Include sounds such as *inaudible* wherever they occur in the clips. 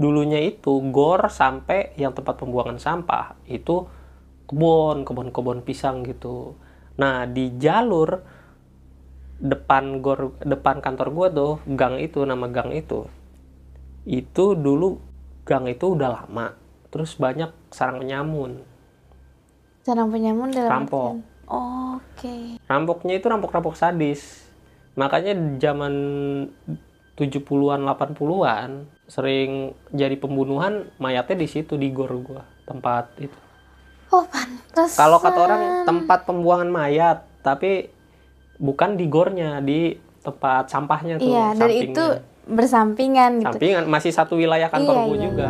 dulunya itu gor sampai yang tempat pembuangan sampah itu kebun kebun-kebun pisang gitu. Nah di jalur depan gor depan kantor gua tuh gang itu nama gang itu itu dulu gang itu udah lama. Terus banyak sarang penyamun. Sarang penyamun dalam Rampok. artian- Oke. rampoknya itu rampok-rampok sadis. Makanya zaman 70-an 80-an sering jadi pembunuhan mayatnya di situ di gor gua tempat itu Oh pantas. kalau kata orang tempat pembuangan mayat tapi bukan di gornya di tempat sampahnya tuh Iya dan sampingnya. itu bersampingan gitu. sampingan masih satu wilayah kantor Iya, gua iya, juga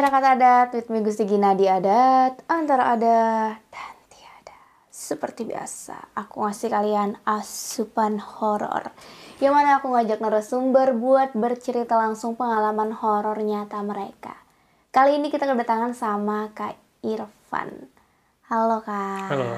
masyarakat adat, with me Gusti Ginadi Adat, antara ada dan tiada. Seperti biasa, aku ngasih kalian asupan horor. Yang mana aku ngajak narasumber buat bercerita langsung pengalaman horor nyata mereka. Kali ini kita kedatangan sama Kak Irfan. Halo Kak. Halo.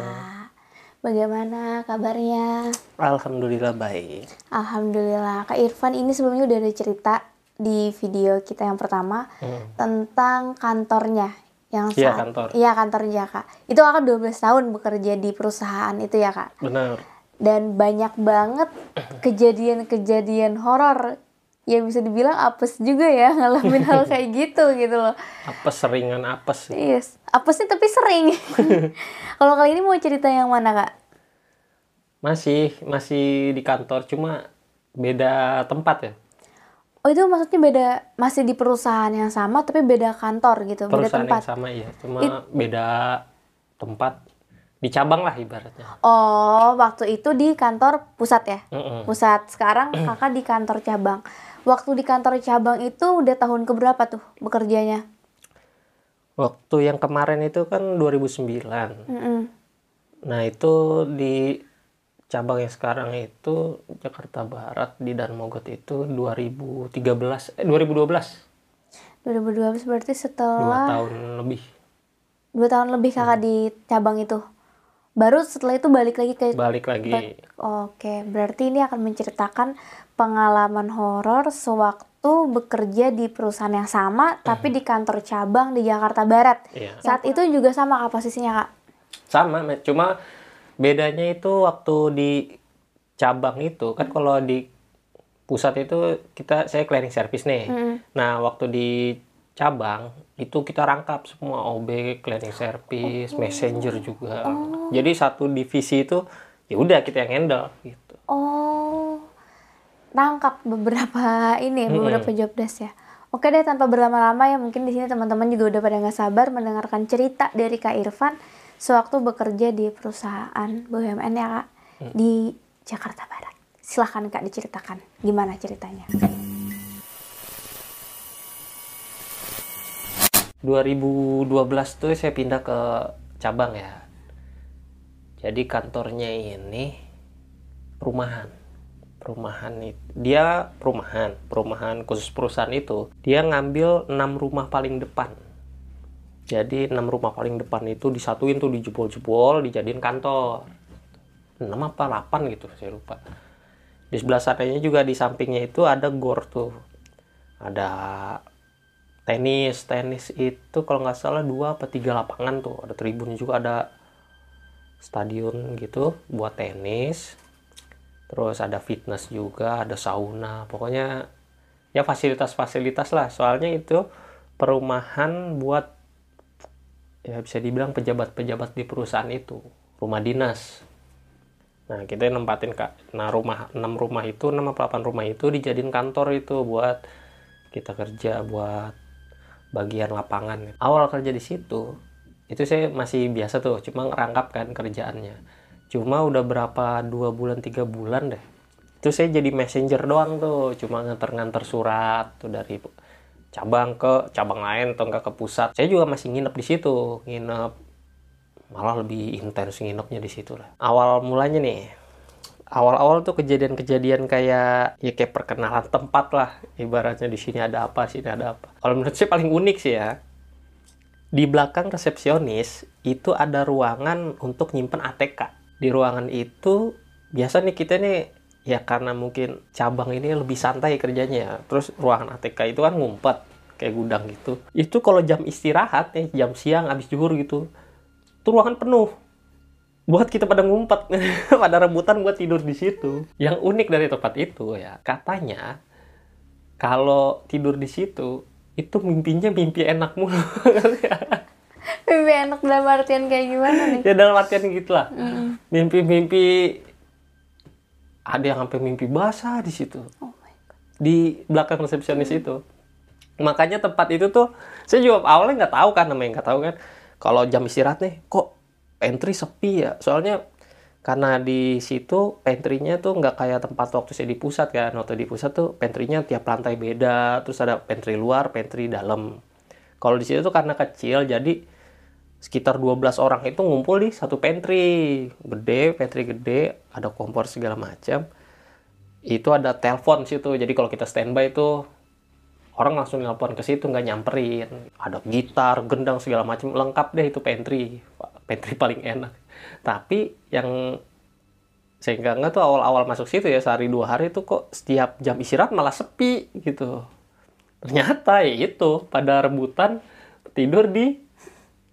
Bagaimana kabarnya? alhamdulillah baik Alhamdulillah. Kak Irfan ini sebelumnya udah ada cerita di video kita yang pertama Hmm. tentang kantornya yang Iya, saat kantor. Iya, kantornya, Kak. Itu Kakak 12 tahun bekerja di perusahaan itu ya, Kak. benar Dan banyak banget kejadian-kejadian horor yang bisa dibilang apes juga ya *laughs* ngalamin hal kayak gitu gitu loh. apa seringan apes Yes, apesnya tapi sering. *laughs* Kalau kali ini mau cerita yang mana, Kak? masih masih di kantor cuma beda tempat ya Oh, itu maksudnya beda masih di perusahaan yang sama tapi beda kantor gitu, beda perusahaan tempat. yang sama ya cuma beda tempat di cabang lah ibaratnya Oh, waktu itu di kantor pusat ya? Mm-mm. Pusat. Sekarang kakak di kantor cabang. Waktu di kantor cabang itu udah tahun keberapa tuh bekerjanya? waktu yang kemarin itu kan 2009 Mm-mm. nah itu di cabang yang sekarang itu Jakarta Barat di Dan Mogot itu 2013 eh 2012 2012 berarti dua setelah tahun lebih dua tahun lebih kakak di cabang itu. Baru setelah itu balik lagi ke balik lagi Oke, berarti ini akan menceritakan pengalaman horor sewaktu bekerja di perusahaan yang sama tapi di kantor cabang di Jakarta Barat. Iya. Saat itu juga sama kak posisinya kak? sama cuma bedanya itu waktu di cabang itu kan kalau di pusat itu kita saya cleaning service nih. Nah waktu di cabang itu kita rangkap semua OB cleaning service messenger juga. Jadi satu divisi itu ya udah kita yang handle gitu. Oh, rangkap beberapa ini, beberapa job desk ya. Oke deh, tanpa berlama-lama ya mungkin di sini teman-teman juga udah pada nggak sabar mendengarkan cerita dari Kak Irfan sewaktu bekerja di perusahaan BUMN ya Kak di Jakarta Barat. Silahkan Kak diceritakan gimana ceritanya. 2012 tuh saya pindah ke cabang ya. Jadi kantornya ini perumahan. Perumahan itu dia perumahan, perumahan khusus perusahaan itu dia ngambil enam rumah paling depan. Jadi enam rumah paling depan itu disatuin tuh dijebol-jebol, dijadiin kantor. 6 apa 8 gitu, saya lupa. Di sebelah sananya juga di sampingnya itu ada gor tuh. Ada tenis tenis itu kalau nggak salah dua apa tiga lapangan tuh ada tribun juga ada stadion gitu buat tenis terus ada fitness juga ada sauna pokoknya ya fasilitas-fasilitas lah soalnya itu perumahan buat ya bisa dibilang pejabat-pejabat di perusahaan itu rumah dinas nah kita nempatin kak nah rumah enam rumah itu enam apa delapan rumah itu dijadiin kantor itu buat kita kerja buat bagian lapangan. Awal kerja di situ, itu saya masih biasa tuh, cuma ngerangkap kan kerjaannya. Cuma udah berapa dua bulan tiga bulan deh. Itu saya jadi messenger doang tuh, cuma nganter-nganter surat tuh dari cabang ke cabang lain atau enggak ke pusat. Saya juga masih nginep di situ, nginep malah lebih intens nginepnya di situ lah. Awal mulanya nih, awal-awal tuh kejadian-kejadian kayak ya kayak perkenalan tempat lah ibaratnya di sini ada apa sini ada apa kalau menurut saya paling unik sih ya di belakang resepsionis itu ada ruangan untuk nyimpen ATK di ruangan itu biasa nih kita nih ya karena mungkin cabang ini lebih santai kerjanya. Terus ruangan ATK itu kan ngumpet kayak gudang gitu. Itu kalau jam istirahat nih jam siang habis zuhur gitu itu ruangan penuh. Buat kita pada ngumpet *laughs* pada rebutan buat tidur di situ. Yang unik dari tempat itu ya katanya kalau tidur di situ itu mimpinya mimpi enak mulu. *laughs* Mimpi enak dalam artian kayak gimana nih? Ya dalam artian gitulah. Mimpi-mimpi ada yang sampai mimpi basah di situ. Oh my god. Di belakang resepsionis itu. Makanya tempat itu tuh saya juga awalnya nggak tahu kan namanya nggak tahu kan. Kalau jam istirahat nih kok pantry sepi ya? Soalnya karena di situ pantry-nya tuh nggak kayak tempat waktu saya di pusat kan. Waktu di pusat tuh pantry-nya tiap lantai beda terus ada pantry luar pantry dalam. Kalau di situ tuh karena kecil jadi sekitar 12 orang itu ngumpul di satu pantry. Gede pantry gede ada kompor segala macam. Itu ada telepon situ. Jadi kalau kita standby itu orang langsung nelpon ke situ nggak nyamperin. Ada gitar gendang segala macam. Lengkap deh itu pantry. Pantry paling enak. Tapi yang saya nggak nggak tuh awal-awal masuk situ ya sehari dua hari itu kok setiap jam istirahat malah sepi gitu. Ternyata ya itu pada rebutan tidur di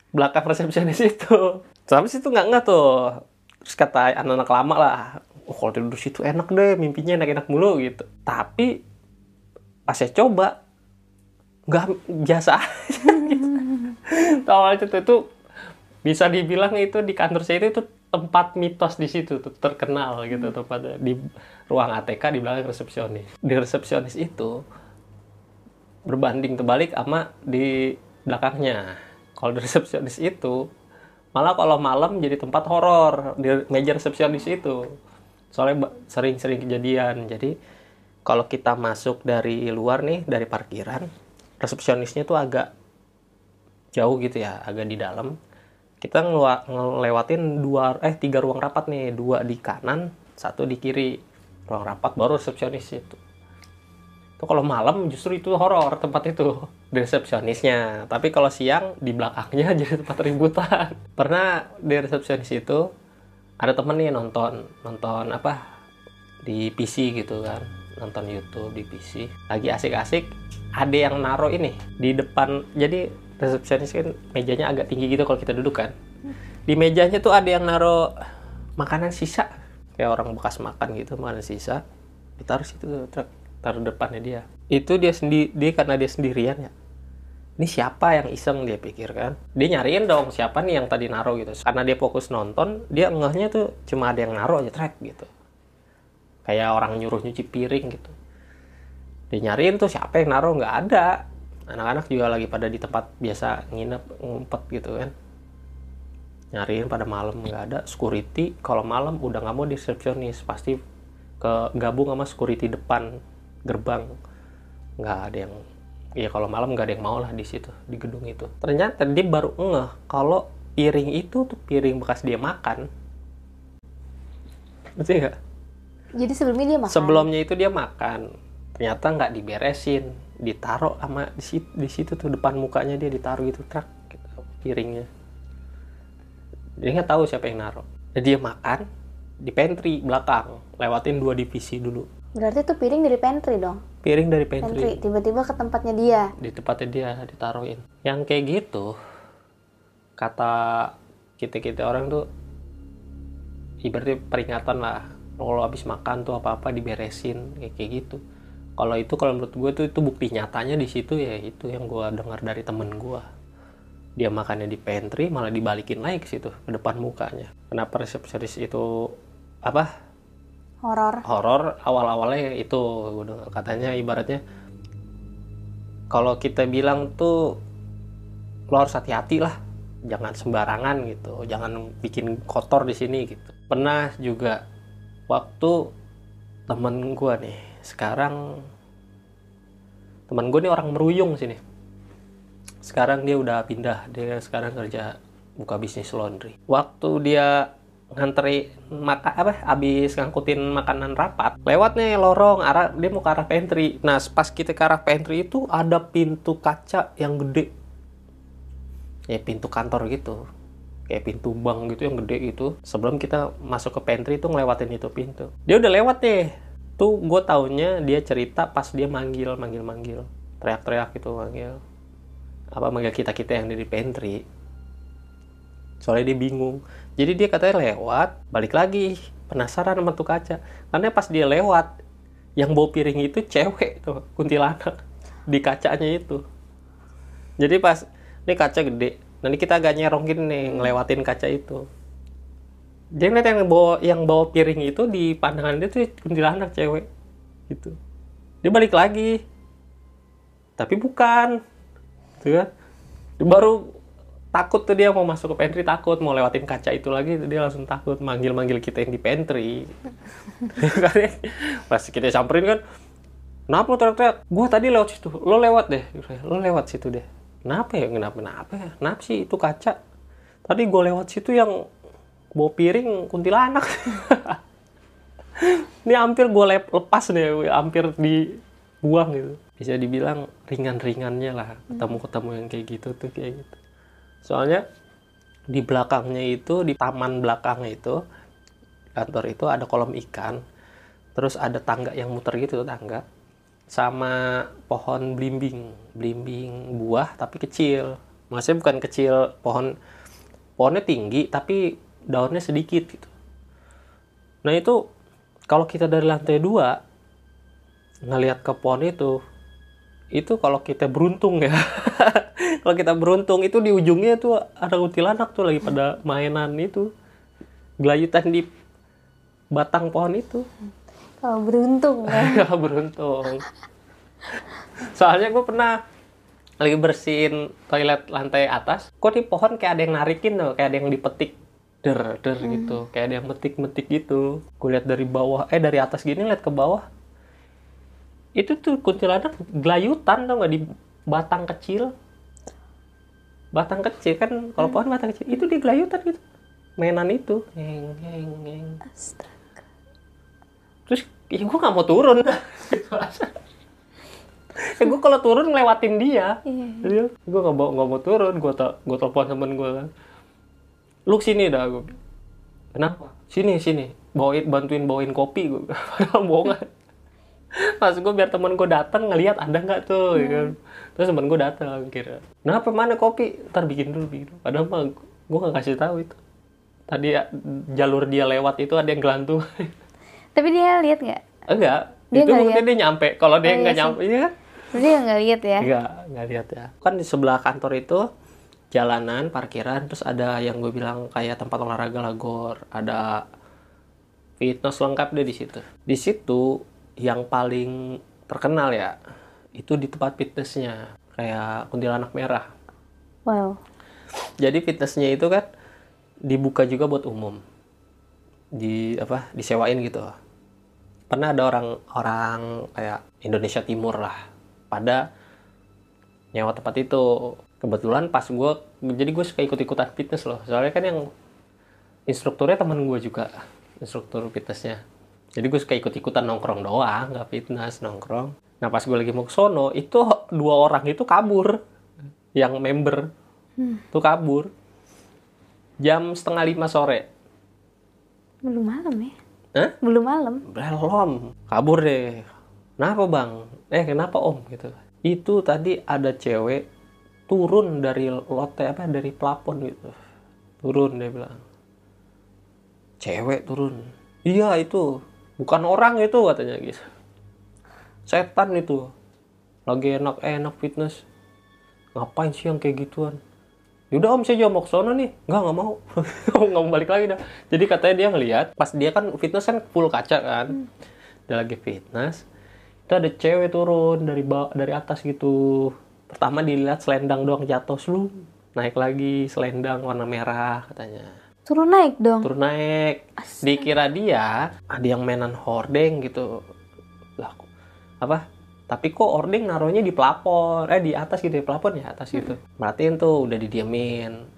belakang resepsionis itu. Sampai situ nggak nggak tuh. Terus kata anak-anak lama lah oh, kalau tidur situ enak deh mimpinya enak-enak mulu gitu. Tapi pas saya coba nggak biasa *laughs* aja gitu. awal itu itu bisa dibilang itu di kantor saya itu, itu tempat mitos di situ tuh terkenal gitu tempat di ruang ATK di belakang resepsionis. Di resepsionis itu berbanding terbalik sama di belakangnya kalau di resepsionis itu malah kalau malam jadi tempat horor di meja resepsionis itu. Soalnya sering-sering kejadian. Jadi kalau kita masuk dari luar nih dari parkiran resepsionisnya tuh agak jauh gitu ya agak di dalam. Kita ngelewatin dua eh tiga ruang rapat nih. Dua di kanan satu di kiri. Ruang rapat baru resepsionis itu itu kalau malam justru itu horor tempat itu. Di resepsionisnya. Tapi kalau siang di belakangnya jadi *laughs* tempat ributan. Pernah di resepsionis itu ada temen nih nonton nonton apa di PC gitu kan. Nonton YouTube di PC lagi asik-asik ada yang naro ini di depan. Jadi resepsionis kan mejanya agak tinggi gitu kalau kita duduk kan. Di mejanya tuh ada yang naro makanan sisa. Kayak orang bekas makan gitu makanan sisa. Ditaruh situ truk taruh depannya dia. Itu dia sendiri dia karena dia sendirian ya. Ini siapa yang iseng dia pikir kan? Dia nyariin dong siapa nih yang tadi naro gitu. Karena dia fokus nonton dia ngehnya tuh cuma ada yang naro aja track gitu. Kayak orang nyuruh nyuci piring gitu. Dia nyariin tuh siapa yang naro nggak ada. Anak-anak juga lagi pada di tempat biasa nginep ngumpet gitu kan. Nyariin pada malam nggak ada. Security kalau malam udah nggak mau di resepsionis pasti ke gabung sama security depan gerbang. Nggak ada yang ya kalau malam nggak ada yang mau lah di situ di gedung itu. Ternyata dia baru ngeh kalau piring itu tuh piring bekas dia makan. Ngerti nggak? Jadi sebelumnya dia makan. sebelumnya itu dia makan. Ternyata nggak diberesin ditaruh sama di situ, di situ tuh depan mukanya dia ditaruh gitu truk gitu, piringnya. Dia nggak tahu siapa yang naruh. Dan dia makan di pantry belakang lewatin dua divisi dulu Berarti tuh piring dari pantry dong. piring dari Pantry. Pantry tiba-tiba ke tempatnya dia. di tempatnya dia ditaruhin. Yang kayak gitu kata kita kita orang tuh ibaratnya peringatan lah. Kalau habis makan tuh apa apa diberesin kayak kayak gitu. Kalau itu kalau menurut gue tuh itu bukti nyatanya di situ ya itu yang gue dengar dari temen gue dia makannya di pantry malah dibalikin lagi ke situ ke depan mukanya. Kenapa resepsionis itu apa Horor. horor awal-awalnya itu katanya ibaratnya kalau kita bilang tuh lo harus hati-hati lah jangan sembarangan gitu jangan bikin kotor di sini gitu. Pernah juga waktu temen gua nih sekarang temen gue nih orang meruyung sini. Sekarang dia udah pindah dia sekarang kerja buka bisnis laundry. Waktu dia nganteri maka apa habis ngangkutin makanan rapat lewat nih lorong arah dia mau ke arah pantry. Nah pas kita ke arah pantry itu ada pintu kaca yang gede. Ya pintu kantor gitu. Kayak pintu bank gitu yang gede itu sebelum kita masuk ke pantry itu ngelewatin itu pintu. Dia udah lewat deh. Tuh gue taunya dia cerita pas dia manggil manggil manggil. Teriak-teriak gitu manggil. Apa manggil kita kita yang di pantry. Soalnya dia bingung jadi dia katanya lewat balik lagi. Penasaran sama tuh kaca. Karena pas dia lewat yang bawa piring itu cewek tuh kuntilanak di kacanya itu. Jadi pas ini kaca gede. Nanti kita agak nyerong gini nih ngelewatin kaca itu. Dia ngeliat yang bawa yang bawa piring itu di pandangan dia tuh kuntilanak cewek. Gitu. Dia balik lagi. Tapi bukan. Tuh kan. Dia baru takut tuh dia mau masuk ke pantry takut. Mau lewatin kaca itu lagi dia langsung takut. Manggil manggil kita yang di pantry. *laughs* Pas kita samperin kan kenapa lo teriak-teriak? Gue tadi lewat situ. Lo lewat deh. Lo lewat situ deh. Kenapa ya? Kenapa kenapa ya? Kenapa sih? Itu kaca. Tadi gue lewat situ yang bawa piring kuntilanak. *laughs* Ini hampir gue lepas deh hampir dibuang gitu. Bisa dibilang ringan-ringannya lah ketemu-ketemu yang kayak gitu tuh kayak gitu soalnya di belakangnya itu di taman belakangnya itu kantor itu ada kolam ikan. Terus ada tangga yang muter gitu tangga sama pohon blimbing blimbing buah tapi kecil. Maksudnya bukan kecil pohon pohonnya tinggi tapi daunnya sedikit gitu. Nah itu kalau kita dari lantai dua ngelihat ke pohon itu itu kalau kita beruntung ya. *laughs* Kalau kita beruntung itu di ujungnya tuh ada kuntilanak tuh lagi pada mainan itu. Gelayutan di batang pohon itu. Kalau beruntung ya. *laughs* Kalau beruntung. Soalnya gue pernah lagi bersihin toilet lantai atas kok di pohon kayak ada yang narikin tuh kayak ada yang dipetik. Der der gitu. Kayak ada yang metik-metik gitu. Gue lihat dari bawah eh dari atas gini lihat ke bawah itu tuh kuntilanak gelayutan tau nggak? Di batang kecil. Batang kecil kan kalau pohon batang kecil. Itu dia gelayutan gitu. Mainan itu. Ngeng ngeng ngeng Astaga. terus ya gue nggak mau turun. *laughs* Ya gue kalau turun ngelewatin dia. Iya. Jadi gue nggak mau nggak mau turun. Gue tak gue telepon temen gue kan. Lu sini dah gue kenapa? Sini sini. Bawain bantuin bawain kopi gue *laughs* padahal bohongan pas gue biar temen gue datang ngelihat ada nggak tuh ya kan terus temen gue datang kira kenapa mana kopi ntar bikin dulu bikin dulu. padahal mah gue nggak kasih tahu itu tadi ya, jalur dia lewat itu ada yang gelantung *laughs* Tapi dia lihat nggak? enggak Dia itu nggak mungkin dia nyampe kalau dia Oh, iya nggak sih. nyampe iya kan Dia nggak lihat ya? Enggak, enggak lihat ya. Kan di sebelah kantor itu jalanan, parkiran, terus ada yang gue bilang kayak tempat olahraga lagor, ada fitness lengkap deh di situ. Di situ yang paling terkenal ya, itu di tempat fitnessnya, kayak kuntilanak merah. Wow. Jadi fitnessnya itu kan dibuka juga buat umum, di apa, disewain gitu. Pernah ada orang orang kayak Indonesia Timur lah, pada nyewa tempat itu. Kebetulan pas gue, jadi gue suka ikut-ikutan fitness loh. Soalnya kan yang instrukturnya teman gue juga, instruktur fitnessnya. Jadi gue suka ikut-ikutan nongkrong doang, nggak fitness nongkrong. Nah pas gue lagi mau ke sono, itu dua orang itu kabur, yang member, tuh kabur. Jam setengah lima sore. Belum malam ya? Hah? Belum malam. belum kabur deh kenapa bang eh kenapa om gitu itu tadi ada cewek turun dari lote apa dari plafon gitu turun dia bilang cewek turun iya itu bukan orang itu katanya gitu setan itu. Lagi enak enak fitness. Ngapain sih yang kayak gituan? Yaudah om saya ke sono nih. Nggak, nggak mau. *laughs* Nggak mau balik lagi dah. Jadi katanya dia ngeliat Pas dia kan fitness kan full kaca kan. Dia lagi fitness. Itu ada cewek turun dari ba- dari atas gitu. Pertama dilihat selendang doang jatuh Selum Naik lagi selendang warna merah katanya Turun naik dong. Turun naik. Dikira dia Ada yang mainan hordeng gitu. Lah Apa? Tapi kok ordeng naruhnya di plafon eh di atas gitu di plafon ya atas gitu. Merhatiin tuh udah didiamin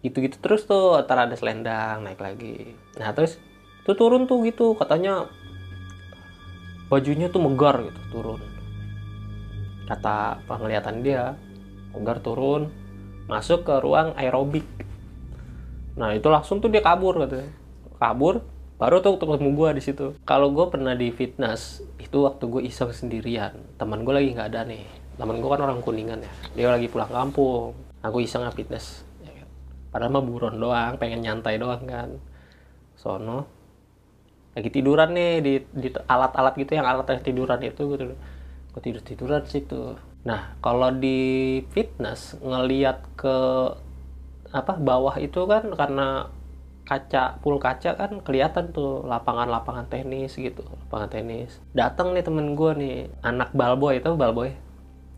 gitu-gitu terus tuh antara ada selendang naik lagi. Nah terus tuh turun tuh gitu katanya bajunya tuh megar gitu turun. Kata penglihatan dia megar turun masuk ke ruang aerobik nah itu langsung tuh dia kabur katanya kabur baru tuh ketemu gue di situ. Kalau gue pernah di fitness itu waktu gue iseng sendirian. Teman gue lagi nggak ada nih. Teman gue kan orang kuningan ya. Dia lagi pulang kampung. Aku iseng nggak fitness ya kan. padahal mah buron doang pengen nyantai doang kan. Sono lagi tiduran nih di, di alat-alat gitu yang alat yang tiduran itu gitu gue tidur tiduran situ. Nah kalau di fitness ngeliat ke apa bawah itu kan karena kaca full kaca kan kelihatan tuh lapangan-lapangan tenis gitu lapangan tenis. Datang nih temen gue nih anak balboy itu balboy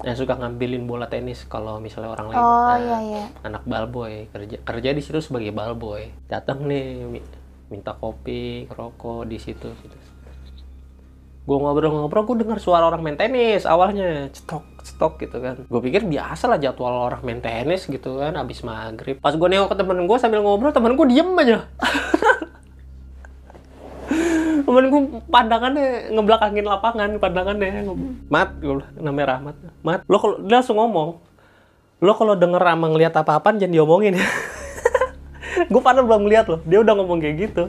yang suka ngambilin bola tenis kalau misalnya orang lain. Oh Nah, iya iya. anak balboy kerja kerja di situ sebagai balboy datang nih mi- minta kopi rokok di situ gitu. Gue ngobrol-ngobrol gue dengar suara orang main tenis awalnya cetok cetok gitu kan. Gue pikir biasa lah jadwal orang main tenis gitu kan abis maghrib. Pas gue nengok ke temen gue sambil ngobrol temen gue diem aja. *laughs* Temen gue pandangannya ngebelakangin lapangan pandangannya mat gue namanya Rahmat. Mat lo kalau dia langsung ngomong lo kalau denger sama ngeliat apa-apaan jangan diomongin. *laughs* Ya gue padahal belum ngeliat loh dia udah ngomong kayak gitu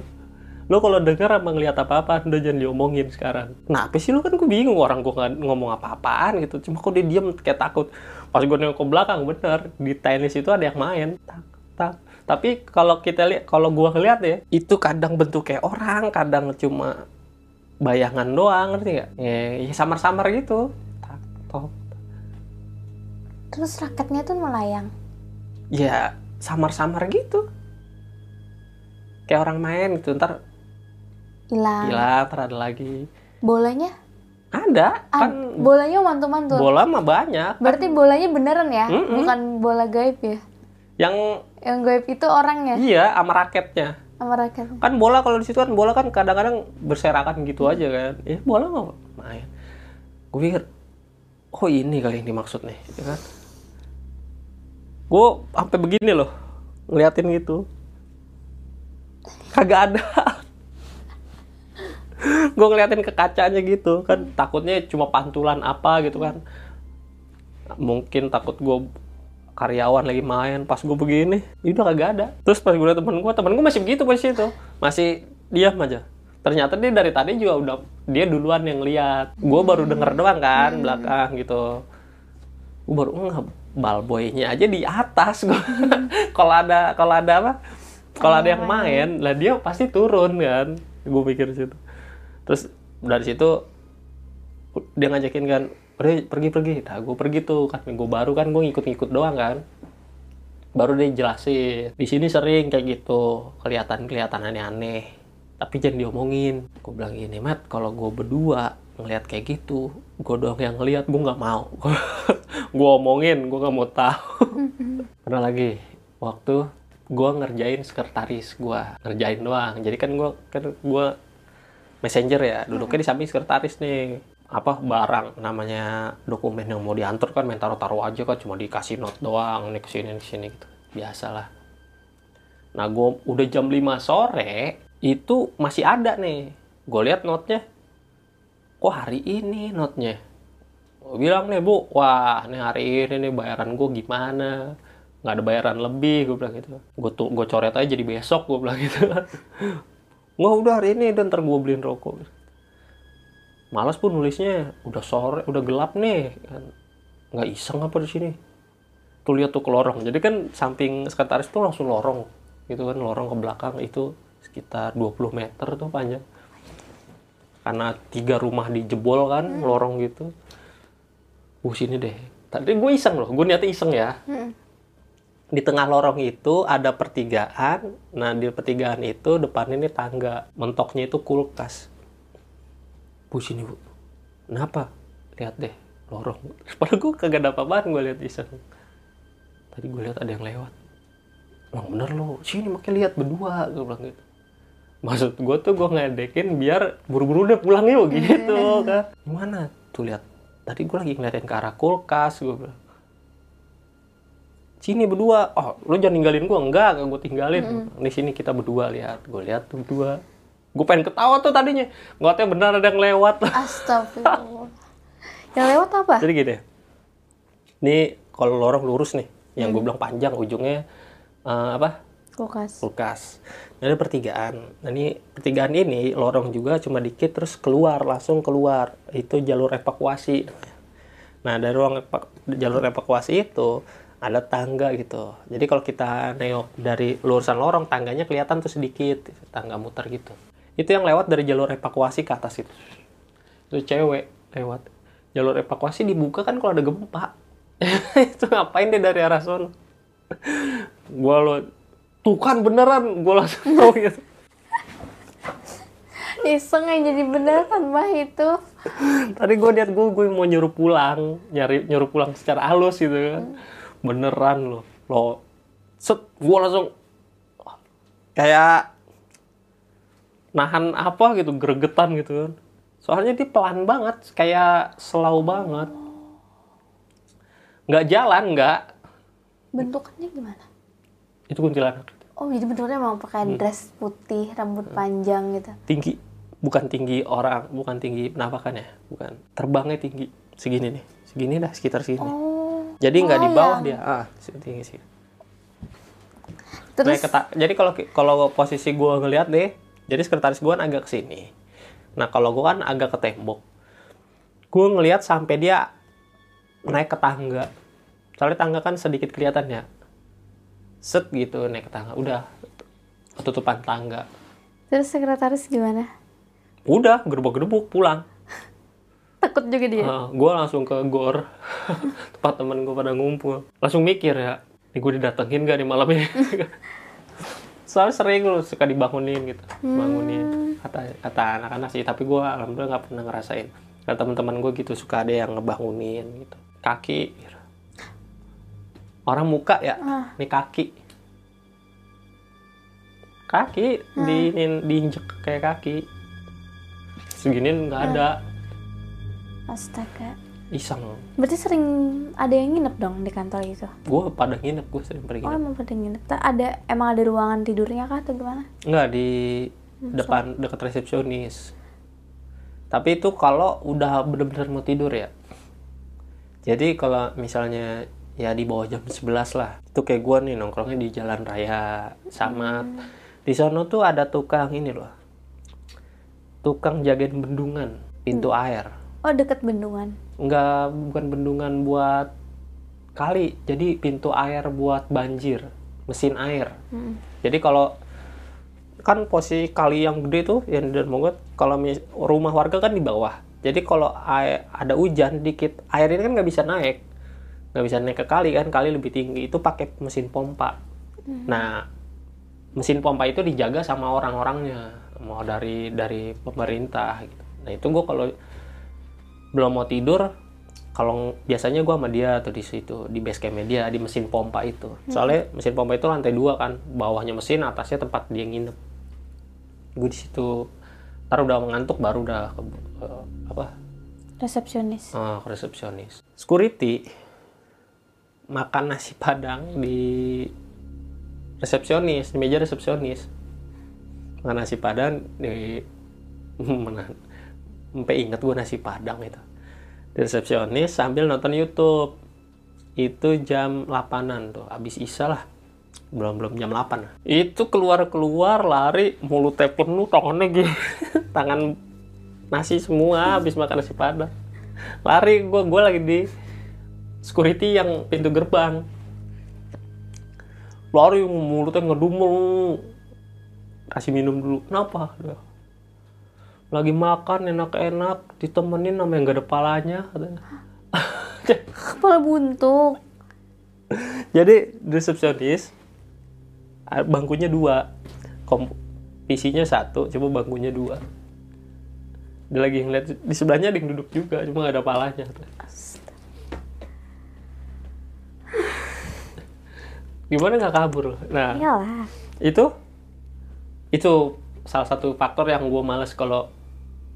lo kalau denger sama ngeliat apa-apaan udah jangan diomongin sekarang. Kenapa sih lo? Kan gue bingung orang gue ngomong apa-apaan gitu. Cuma kok dia diem kayak takut. Pas gue nengok ke belakang bener di tenis itu ada yang main. Tak tak. Tapi kalau kita lihat kalau gue ngeliat ya itu kadang bentuk kayak orang kadang cuma bayangan doang ngerti nggak? Ya, ya samar-samar gitu. Tak Terus raketnya tuh melayang. ya samar-samar gitu. Kayak orang main gitu ntar Hilang. hilang ntar ada lagi Bolanya? ada Ah, kan bolanya mantul-mantul. bola mah banyak Berarti bolanya beneran ya? Mm-mm. Bukan bola gaib ya? yang Yang gaib itu orangnya iya sama raketnya sama raket. kan bola kalau di situ kan bola kan kadang-kadang berserakan gitu aja kan eh bola nggak main gue pikir oh ini kali yang dimaksud nih ya kan gue sampai begini loh ngeliatin gitu kagak ada *laughs* *laughs* gue ngeliatin ke kacanya gitu kan takutnya cuma pantulan apa gitu kan. Mungkin takut gue karyawan lagi main pas gue begini itu udah kagak ada. Terus pas gue liat temen gue temen gue masih begitu pas itu masih diam aja. Ternyata dia dari tadi juga udah dia duluan yang lihat gue baru denger doang kan belakang gitu. Gue baru enggak balboynya aja di atas. Gue *laughs* kalau ada kalau ada apa? Kalau ada yang main lah dia pasti turun kan. Gue pikir situ terus dari situ dia ngajakin kan pergi pergi pergi. Nah gue pergi tuh kan gue baru kan gue ngikut-ngikut doang kan. Baru dia jelasin di sini sering kayak gitu kelihatan kelihatan aneh-aneh tapi jangan diomongin. Gue bilang gini mat kalau gue berdua ngelihat kayak gitu gue doang yang ngelihat gue nggak mau. *laughs* Gue omongin gue nggak mau tahu. *laughs* Pernah lagi waktu gue ngerjain sekretaris gue ngerjain doang. Jadi kan gue kan gue messenger ya duduknya di samping sekretaris nih. Apa barang namanya dokumen yang mau diantar kan main taruh-taruh aja kan cuma dikasih note doang nih ke sini ke sini gitu. Biasalah. Nah gue udah jam 5 sore itu masih ada nih. Gue lihat notnya kok hari ini notnya gue bilang nih bu wah nih hari ini nih bayaran gue gimana? Nggak ada bayaran lebih gue bilang gitu. Gue tuh gue coret aja jadi besok gue bilang gitu *laughs* nggak udah hari ini dan ntar gue beliin rokok. Malas pun nulisnya udah sore udah gelap nih. Nggak iseng apa di sini? Tuh lihat tuh ke lorong. Jadi kan samping sekretaris tuh langsung lorong. Gitu kan lorong ke belakang itu sekitar 20 meter tuh panjang. Karena tiga rumah dijebol kan lorong gitu. Uh sini deh. Tadi gue iseng loh gue niatnya iseng ya. Hmm. Di tengah lorong itu ada pertigaan. Nah, di pertigaan itu depan ini tangga. Mentoknya itu kulkas. Bu, sini, Bu. Kenapa? Lihat deh, lorong. *laughs* Padahal gue kagak ada apa-apaan gue lihat iseng. Tadi gue lihat ada yang lewat. Emang bener lo, sini makanya lihat berdua. Gue bilang gitu. Maksud gue tuh gue ngedekin biar buru-buru deh pulang yuk gitu *laughs* kan. Gimana? Tuh lihat. Tadi gue lagi ngeliatin ke arah kulkas. Gue bilang sini berdua oh lu jangan ninggalin gue enggak enggak gue tinggalin di sini kita berdua lihat gue lihat tuh berdua gue pengen ketawa tuh tadinya gue katanya benar ada yang lewat *laughs* Astagfirullah. yang lewat apa? jadi gini ini kalau lorong lurus nih yang gue bilang panjang ujungnya eh, apa Kulkas. kulkas. Nah, Ini ada pertigaan. Nah, ini pertigaan ini lorong juga cuma dikit terus keluar langsung keluar. Itu jalur evakuasi. Nah dari ruang jalur evakuasi itu ada tangga gitu. Jadi kalau kita nengok dari lurusan lorong tangganya kelihatan tuh sedikit tangga muter gitu. Itu yang lewat dari jalur evakuasi ke atas itu. Itu cewek lewat. Jalur evakuasi dibuka kan kalau ada gempa. *laughs* itu ngapain dia dari arah sono? gua lo tuh kan beneran gua langsung *laughs* tahu gitu. Iseng yang jadi beneran mah itu. Tadi gue liat gue gue mau nyuruh pulang, nyari nyuruh pulang secara halus gitu kan. Beneran loh. Lo set gue langsung kayak nahan apa gitu, gregetan gitu kan. Soalnya dia pelan banget, kayak slow banget. Nggak jalan, nggak. Bentukannya gimana? Itu kuntilanak. Oh, jadi bentuknya emang pakai dress putih, rambut panjang gitu. Tinggi, bukan tinggi orang, bukan tinggi penampakan ya, bukan. Terbangnya tinggi, segini nih, segini dah sekitar segini. Oh. Jadi nggak di bawah lumayan. dia, ah tinggi sih. Terus Naik ke ta- jadi kalau kalau posisi gua ngelihat deh, jadi sekretaris gua kan agak ke sini. Nah kalau gua kan agak ke tembok. Gua ngelihat sampai dia naik ke tangga. Soalnya tangga kan sedikit kelihatan ya. Set gitu naik ke tangga. Udah ketutupan tangga. terus sekretaris gimana? Udah gerbuk-gerbuk pulang. Takut juga dia. Ah, gua langsung ke gor. *laughs* Tempat temen gue pada ngumpul. Langsung mikir ya ini gue didatengin gak di malam ini *laughs* soalnya sering lu suka dibangunin gitu bangunin. Kata kata anak-anak sih tapi gue alhamdulillah nggak pernah ngerasain. Kata teman-teman gue gitu suka ada yang ngebangunin gitu. Kaki. Gitu. orang muka ya Ah. ini kaki. Kaki di diinjek kayak kaki. Seginian nggak ada Astaga. iseng Berarti sering ada yang nginep dong di kantor itu? gue pada nginep gue sering pergi Oh, emang pada nginep. Ada emang ada ruangan tidurnya kah atau gimana? Enggak di depan dekat resepsionis. Tapi itu kalau udah bener-bener mau tidur ya. Jadi kalau misalnya ya di bawah jam 11 lah. Itu kayak gua nih nongkrongnya di jalan raya Samat. Di sono tuh ada tukang ini loh. Tukang jagain bendungan, pintu air. Oh, deket bendungan. Enggak bukan bendungan buat kali. Jadi pintu air buat banjir, mesin air. Mm. Jadi kalau kan posisi kali yang gede tuh yang dan Mogot kalau rumah warga kan di bawah. Jadi kalau air, ada hujan dikit, air ini kan nggak bisa naik, nggak bisa naik ke kali kan, kali lebih tinggi itu pakai mesin pompa. Nah, mesin pompa itu dijaga sama orang-orangnya, mau dari dari pemerintah gitu. Nah itu gue kalau belum mau tidur, kalau biasanya gue sama dia tuh di situ di base camp dia di mesin pompa itu. Soalnya mesin pompa itu lantai dua kan, bawahnya mesin, atasnya tempat dia nginep. Gue di situ, ntar udah mengantuk baru udah ke, ke- apa Resepsionis. eh, ke resepsionis. Security makan nasi padang di resepsionis, di meja resepsionis. Makan nasi padang di *laughs* mana? Sampai inget gue nasi padang itu. Di resepsionis sambil nonton YouTube. Itu jam 8-an tuh, habis Isya lah. Belum belum jam 8. Itu keluar-keluar lari mulutnya penuh tangannya gini. *laughs* Tangan nasi semua habis makan nasi padang. Lari gue gue lagi di security yang pintu gerbang lari mulutnya ngedumel kasih minum dulu kenapa lagi makan enak-enak ditemenin sama yang gak ada palanya katanya. *laughs* Kepala buntuk. jadi di resepsionis bangkunya dua Kom PC-nya satu coba bangkunya dua dia lagi ngeliat di sebelahnya ada yang duduk juga cuma gak ada palanya gimana nggak kabur nah Iyalah. itu itu salah satu faktor yang gue males kalau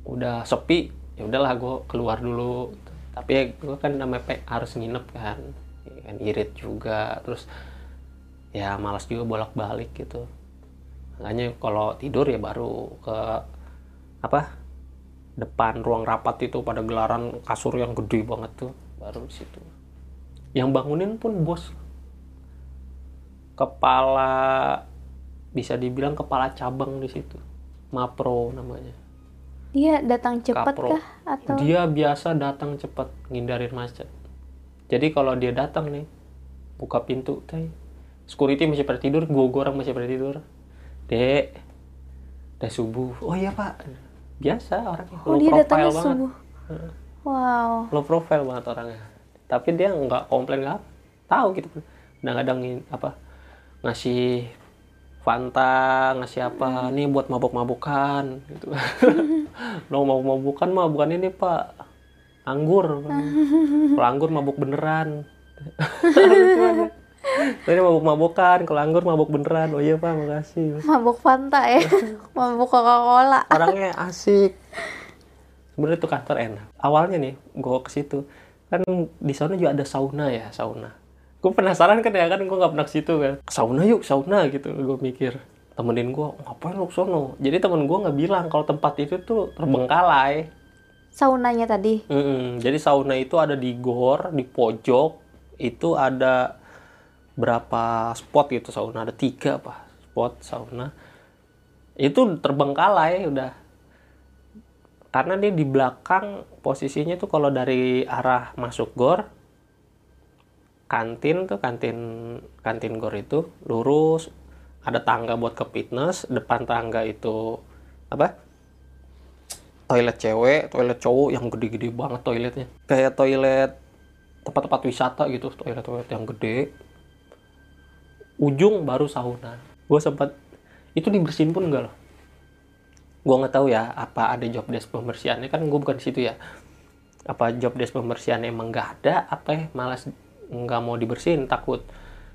udah sepi ya udahlah gue keluar dulu. Tapi gue kan namanya harus nginep kan. Kan irit juga. Terus ya malas juga bolak-balik gitu. Makanya kalau tidur ya baru ke apa depan ruang rapat itu pada gelaran kasur yang gede banget tuh baru di situ. Yang bangunin pun bos. Kepala bisa dibilang kepala cabang di situ. Mapro namanya Dia datang cepat kah? Atau? Dia biasa datang cepat ngindarin macet. Jadi kalau dia datang nih buka pintu teh. Security masih pada tidur gua orang masih pada tidur. Dek udah subuh. Oh iya pak. Biasa orangnya Oh low dia profile datangnya banget. subuh. Wow. low profile banget orangnya. Tapi dia nggak komplain nggak tahu gitu. Kadang-kadang apa ngasih Fanta ngasih apa nih buat mabuk-mabukan gitu *laughs* *laughs* lo mabuk-mabukan mah bukan ini pak anggur *laughs* kalau anggur mabuk beneran. *laughs* Ini mabuk-mabukan, kalau anggur mabuk beneran. Oh iya pak, makasih. Mabuk Fanta ya. Mabuk Coca-Cola. orangnya asik sebenarnya tuh kantor enak awalnya nih gue ke situ kan di sana juga ada sauna ya sauna gue penasaran kan ya kan gue nggak pernah ke situ kan sauna yuk sauna gitu gue mikir temenin gue ngapain lu sono jadi temen gue nggak bilang kalau tempat itu tuh terbengkalai Saunanya tadi. Mm-mm. jadi sauna itu ada di gor di pojok itu ada berapa spot gitu sauna ada tiga apa spot sauna itu terbengkalai udah karena dia di belakang posisinya tuh kalau dari arah masuk gor kantin tuh kantin kantin gor itu lurus ada tangga buat ke fitness depan tangga itu apa toilet cewek, toilet cowok yang gede-gede banget toiletnya. Kayak toilet tempat-tempat wisata gitu, toilet-toilet yang gede. Ujung baru sauna. Gue sempat itu dibersihin pun enggak loh. Gue nggak tahu ya apa ada job desk pembersihannya kan gue bukan di situ ya. Apa job desk pembersihan emang nggak ada? Apa ya malas nggak mau dibersihin takut.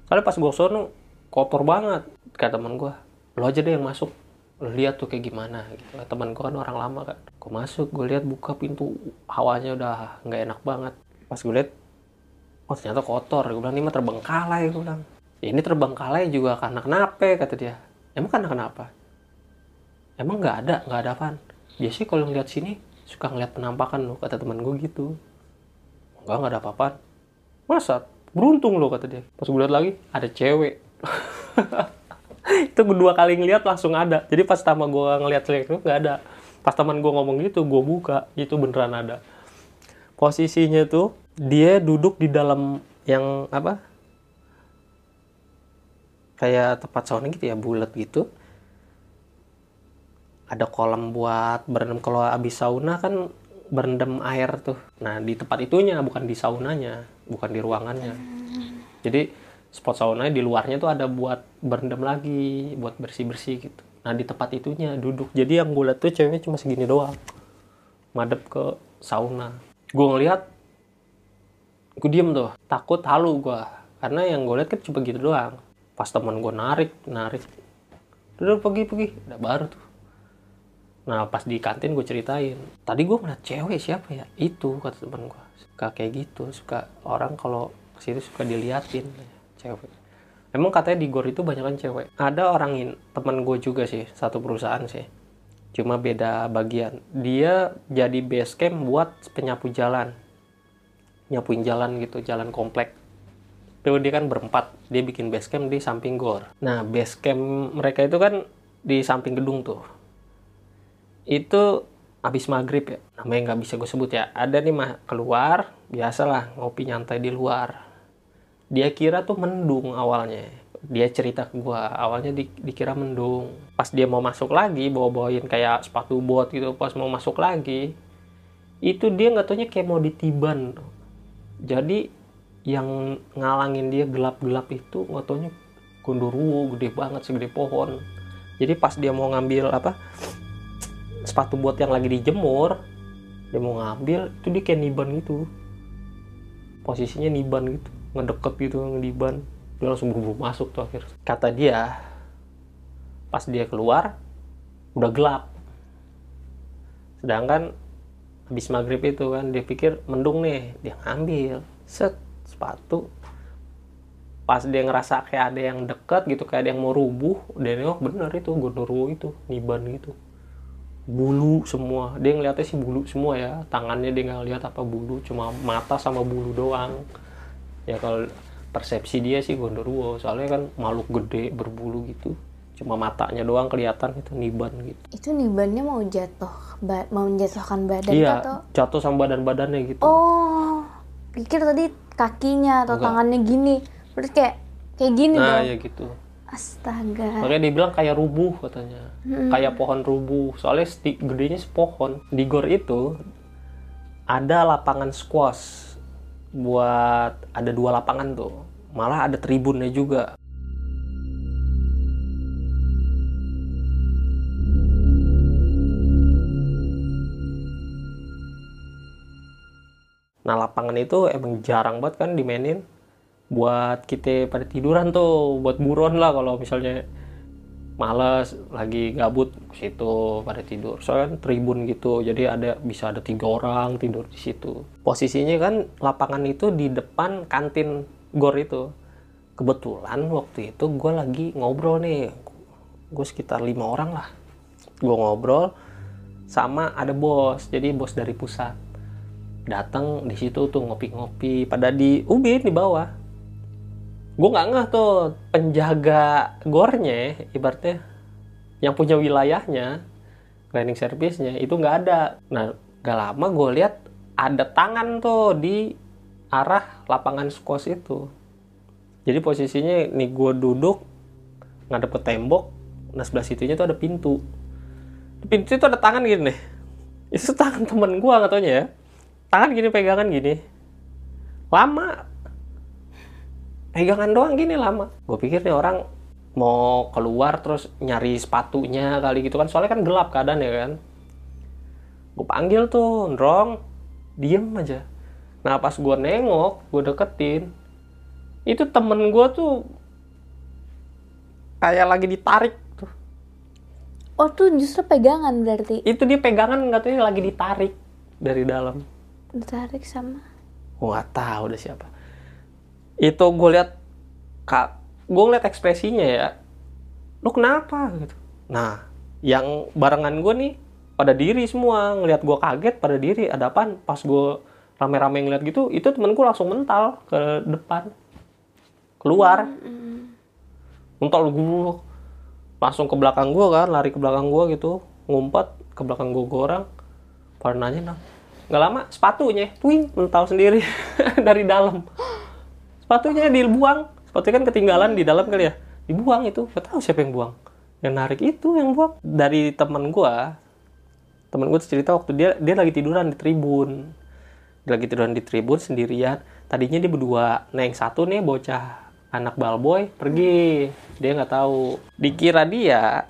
Soalnya pas gue sono kotor banget kata teman gue. Lo aja deh yang masuk. Lo lihat tuh kayak gimana gitu. Teman gue kan orang lama kan gue masuk gue lihat buka pintu hawanya udah nggak enak banget. Pas gue lihat oh ternyata kotor. Gue bilang ini mah terbengkalai gue bilang. "Ya, ini terbengkalai juga karena kenapa? kata dia. Emang karena kenapa? Emang nggak ada nggak ada apaan. Biasanya kalau ngeliat sini suka ngeliat penampakan lo kata teman gue gitu. Enggak nggak ada apa-apaan. Masa? Beruntung lo kata dia. Pas gue lihat lagi ada cewek *laughs* itu dua kali ngeliat langsung ada. Jadi pas sama gue ngeliat itu nggak ada. Pas teman gue ngomong gitu gue buka itu beneran ada. Posisinya tuh dia duduk di dalam yang apa? Kayak tempat sauna gitu ya bulat gitu. Ada kolam buat berendam. Kalau abis sauna kan berendam air tuh. Nah di tempat itunya bukan di saunanya bukan di ruangannya. Jadi spot saunanya di luarnya tuh ada buat berendam lagi buat bersih bersih gitu. Nah di tempat itunya duduk. Jadi yang gue liat tuh ceweknya cuma segini doang. Madep ke sauna. Gue ngeliat gue diem tuh. Takut halu gue. Karena yang gue liat kan cuma gitu doang. Pas teman gue narik narik. Udah pergi pergi. Udah baru tuh. Nah pas di kantin gue ceritain. Tadi gue ngeliat cewek siapa ya? Itu kata teman gue. Suka kayak gitu. Suka orang kalau ke situ suka diliatin cewek. Emang katanya di gor itu banyak kan cewek. Ada orang in teman gue juga sih satu perusahaan sih. Cuma beda bagian. Dia jadi base camp buat penyapu jalan. Nyapuin jalan gitu jalan komplek. Tuh dia kan berempat dia bikin base camp di samping gor. Nah base camp mereka itu kan di samping gedung tuh. Itu habis maghrib ya. Namanya nggak bisa gue sebut ya. Ada nih mah keluar biasalah ngopi nyantai di luar dia kira tuh mendung awalnya. Dia cerita ke gua awalnya di- dikira mendung. Pas dia mau masuk lagi bawa bawain kayak sepatu bot gitu pas mau masuk lagi itu dia nggak taunya kayak mau ditiban jadi yang ngalangin dia gelap-gelap itu nggak taunya gondoruo gede banget segede pohon. Jadi pas dia mau ngambil apa sepatu bot yang lagi dijemur dia mau ngambil itu dia kayak niban gitu. Posisinya niban gitu ngedeket gitu ngediban. Dia langsung buru-buru masuk tuh akhir kata dia pas dia keluar udah gelap. Sedangkan habis maghrib itu kan dia pikir mendung nih dia ngambil. Set sepatu. Pas dia ngerasa kayak ada yang deket gitu kayak ada yang mau rubuh dia nengok bener itu gondoruo itu niban gitu. Bulu semua. Dia ngeliatnya sih bulu semua ya. Tangannya dia nggak lihat apa bulu cuma mata sama bulu doang ya kalau persepsi dia sih gondoruo soalnya kan makhluk gede berbulu gitu cuma matanya doang kelihatan itu niban gitu Itu nibannya mau jatuh, ba- mau menjatuhkan badan iya atau? jatuh sama badan badannya gitu Oh, pikir tadi kakinya atau Enggak. tangannya gini. Berarti kayak kayak gini nah dong. ya gitu Astaga. makanya dia bilang kayak rubuh katanya kayak pohon rubuh soalnya gedenya sepohon di gor itu ada lapangan squash buat ada dua lapangan tuh. Malah ada tribunnya juga. Nah lapangan itu emang jarang banget kan dimainin buat kita pada tiduran tuh buat buron lah kalau misalnya males lagi gabut ke situ pada tidur. Soalnya kan tribun gitu jadi ada bisa ada tiga orang tidur di situ. Posisinya kan lapangan itu di depan kantin gor itu. Kebetulan waktu itu gue lagi ngobrol nih. Gue sekitar lima orang lah. Gue ngobrol sama ada bos jadi bos dari pusat. Datang di situ tuh ngopi-ngopi pada di ubin di bawah gue nggak ngeh tuh penjaga gornya ibaratnya yang punya wilayahnya cleaning service-nya itu nggak ada. Nah gak lama gue lihat ada tangan tuh di arah lapangan squash itu. Jadi posisinya nih gue duduk ngadep ke tembok nah sebelah situnya tuh ada pintu. Pintu itu ada tangan gini nih. Itu tangan temen gue katanya ya. Tangan gini pegangan gini. Lama pegangan doang gini lama. Gue pikir nih orang mau keluar terus nyari sepatunya kali gitu kan. Soalnya kan gelap keadaan ya kan. Gue panggil tuh ndrong diem aja. Nah pas gue nengok gue deketin itu temen gue tuh kayak lagi ditarik tuh. Oh tuh justru pegangan berarti? Itu dia pegangan katanya lagi ditarik dari dalam. Ditarik sama. gue nggak tahu udah siapa itu gue lihat kak gue ngeliat ekspresinya ya lu kenapa? Gitu. Nah yang barengan gue nih pada diri semua. Ngelihat gue kaget pada diri ada apaan? Pas gue rame-rame ngeliat gitu itu temen gue langsung mental ke depan. Keluar. Mental gue langsung ke belakang gue kan lari ke belakang gue gitu. Ngumpet ke belakang gue orang pada nanya nah nggak lama sepatunya twing mental sendiri *laughs* dari dalam *gasps* sepatunya dibuang. Sepatunya kan ketinggalan di dalam kali ya. Dibuang itu. Gak tahu siapa yang buang. Yang narik itu yang buang. Dari teman gua teman gue cerita waktu dia dia lagi tiduran di tribun. Dia lagi tiduran di tribun sendirian. Tadinya dia berdua. Nah yang satu nih bocah anak balboy pergi. Dia nggak tahu. Dikira dia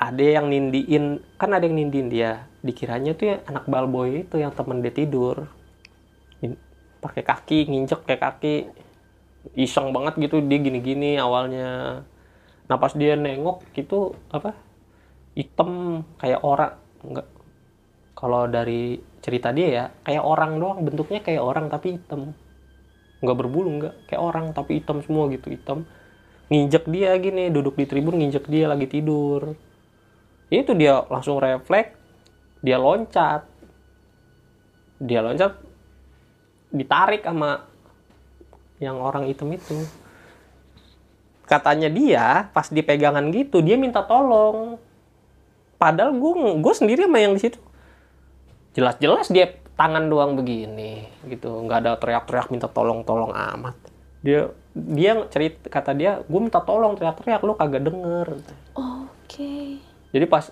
ada yang nindiin. Kan ada yang nindiin dia. Dikiranya tuh yang anak balboy itu yang temen dia tidur. Pakai kaki nginjek kayak kaki iseng banget gitu dia gini-gini awalnya. Nah pas dia nengok gitu apa hitam kayak orang enggak kalau dari cerita dia ya kayak orang doang bentuknya kayak orang tapi hitam. Nggak berbulu nggak kayak orang tapi hitam semua gitu hitam. Nginjek dia gini duduk di tribun nginjek dia lagi tidur. Itu dia langsung refleks dia loncat. Dia loncat ditarik sama yang orang hitam itu katanya dia pas dipegangan gitu dia minta tolong. Padahal gue gue sendiri sama yang di situ. Jelas-jelas dia tangan doang begini gitu. Nggak ada teriak-teriak minta tolong tolong amat. Dia dia cerita kata dia gue minta tolong teriak-teriak lu kagak denger. Oke. jadi pas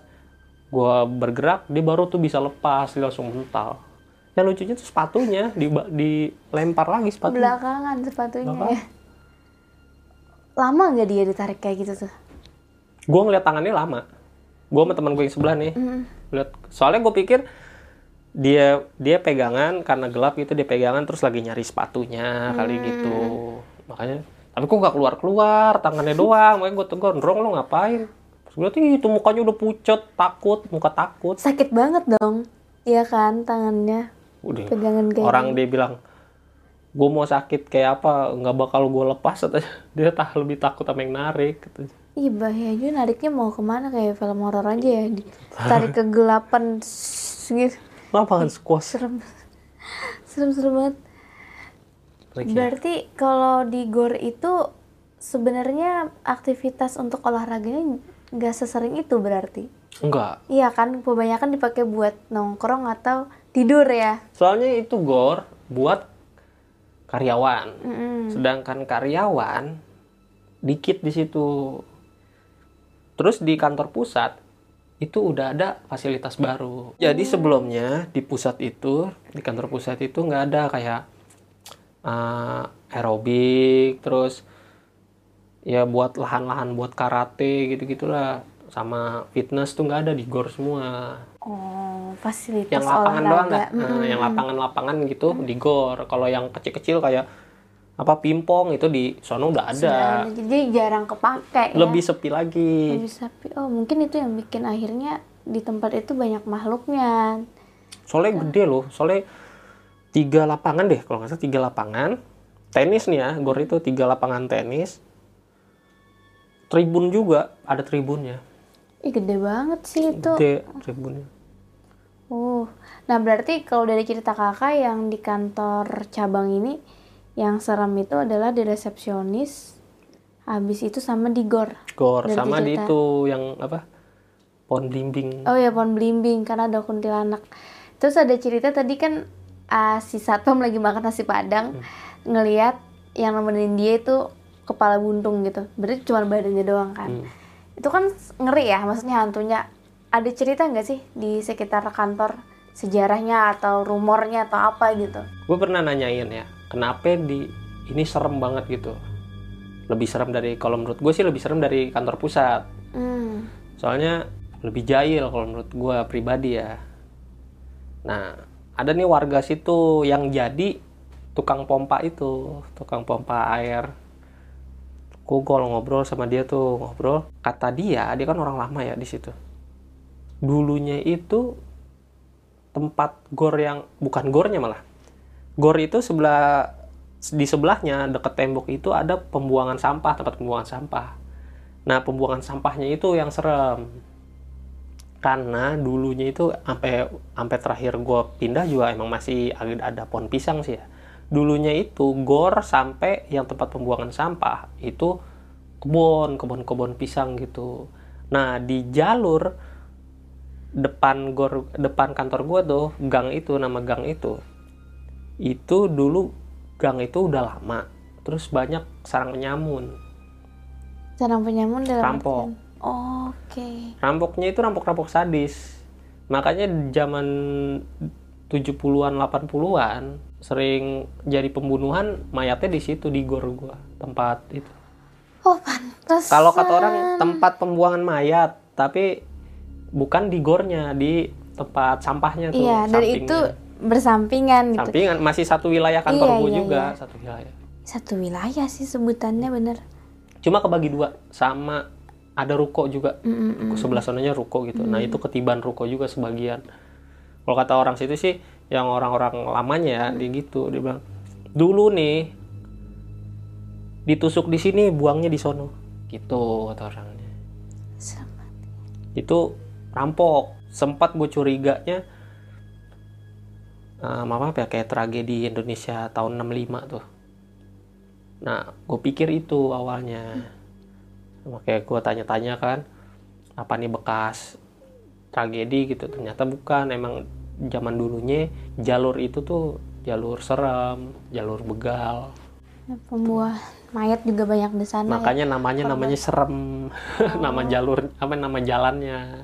gua bergerak dia baru tuh bisa lepas dia langsung mental yang lucunya tuh sepatunya di dilempar lagi sepatunya Belakangan sepatunya Belakangan. ya. Lama nggak dia ditarik kayak gitu tuh? gue ngeliat tangannya lama gue sama teman gue yang sebelah nih Mm. lihat soalnya gue pikir dia dia pegangan karena gelap gitu dia pegangan terus lagi nyari sepatunya kali gitu makanya tapi kok nggak keluar keluar tangannya doang makanya gue tegur ndrong lo ngapain terus gue "Ih, itu mukanya udah pucet takut muka takut Sakit banget dong. Iya kan tangannya udah. Pegangan kayak orang dia bilang gue mau sakit kayak apa nggak bakal gue lepas katanya. *laughs* Dia tak lebih takut sama yang narik katanya. Ih bahaya juga nariknya mau ke mana? Kayak film horor aja ya ditarik kegelapan gitu lapangan squash. Serem. Serem serem banget. Like, ya. berarti kalau di gor itu sebenarnya aktivitas untuk olahraganya nggak sesering itu berarti? Enggak iya kan? Kebanyakan dipakai buat nongkrong atau tidur ya? Soalnya itu gor buat karyawan. Mm-mm. sedangkan karyawan dikit di situ. Terus di kantor pusat itu udah ada fasilitas baru. Jadi sebelumnya di pusat itu di kantor pusat itu nggak ada kayak uh, aerobik terus ya buat lahan-lahan buat karate gitu gitulah sama fitness tuh nggak ada di gor semua oh fasilitas yang lapangan doang olahraga nggak? Nah, yang lapangan-lapangan gitu di gor. Kalau yang kecil-kecil kayak apa pingpong itu di sono udah ada. Sudah ada. jadi jarang kepake ya Lebih sepi lagi. lebih sepi oh mungkin itu yang bikin akhirnya di tempat itu banyak makhluknya Soalnya gede loh. Soalnya tiga lapangan deh kalau nggak salah tiga lapangan. Tenis nih ya, gor itu tiga lapangan tenis. Tribun juga ada tribunnya. Ih gede banget sih itu Gede tribunnya. Oh, nah berarti kalau dari cerita kakak yang di kantor cabang ini, yang serem itu adalah di resepsionis, habis itu sama di gor. Gor Dari sama di itu yang apa? Pohon blimbing. Oh ya pohon belimbing karena ada kuntilanak. Terus ada cerita tadi kan ah, si satpam lagi makan nasi padang, ngelihat yang nemenin dia itu kepala buntung gitu. Berarti cuma badannya doang kan. Hmm. Itu kan ngeri ya, maksudnya hantunya. Ada cerita nggak sih di sekitar kantor sejarahnya atau rumornya atau apa gitu? gue pernah nanyain ya kenapa di ini serem banget gitu lebih serem dari kalau menurut gue sih lebih serem dari kantor pusat Hmm. soalnya lebih jahil kalau menurut gue pribadi ya nah ada nih warga situ yang jadi tukang pompa itu tukang pompa air kalau ngobrol sama dia tuh ngobrol. Kata dia dia kan orang lama ya di situ. Dulunya itu tempat gor yang bukan gornya malah. Gor itu sebelah di sebelahnya dekat tembok itu ada pembuangan sampah tempat pembuangan sampah. Nah pembuangan sampahnya itu yang serem. Karena dulunya itu sampai sampai terakhir gue pindah juga emang masih ada pohon pisang sih ya dulunya itu gor sampai yang tempat pembuangan sampah itu kebun kebun kebun pisang gitu. Nah di jalur depan gor depan kantor gua tuh gang itu nama gang itu itu dulu gang itu udah lama. Terus banyak sarang penyamun. Sarang penyamun dalam Rampok. artian- Oke. rampoknya itu rampok-rampok sadis. Makanya zaman 70-an 80-an sering jadi pembunuhan mayatnya di situ di gor gua tempat itu Oh pantas. kalau kata orang tempat pembuangan mayat tapi bukan di gornya di tempat sampahnya tuh Iya, dan itu bersampingan gitu. sampingan masih satu wilayah kantor Iya, gua iya, juga iya. satu wilayah Satu wilayah sih sebutannya bener. cuma kebagi dua sama ada ruko juga Mm-mm. Ruko sebelah sananya ruko gitu nah itu ketiban ruko juga sebagian kalau kata orang situ sih yang orang-orang lamanya ya di gitu dia bilang dulu nih ditusuk di sini buangnya di sono. Gitu kata orangnya. Sama. itu rampok. Sempat gue curiganya eh, apa ya kayak tragedi Indonesia tahun 65 tuh. Nah gue pikir itu awalnya. Makanya gue tanya-tanya kan apa nih bekas tragedi? Gitu. Ternyata bukan emang zaman dulunya jalur itu tuh jalur serem jalur begal Ya, Pembuah mayat juga banyak di sana. ya. makanya namanya namanya serem *laughs* nama jalur apa nama jalannya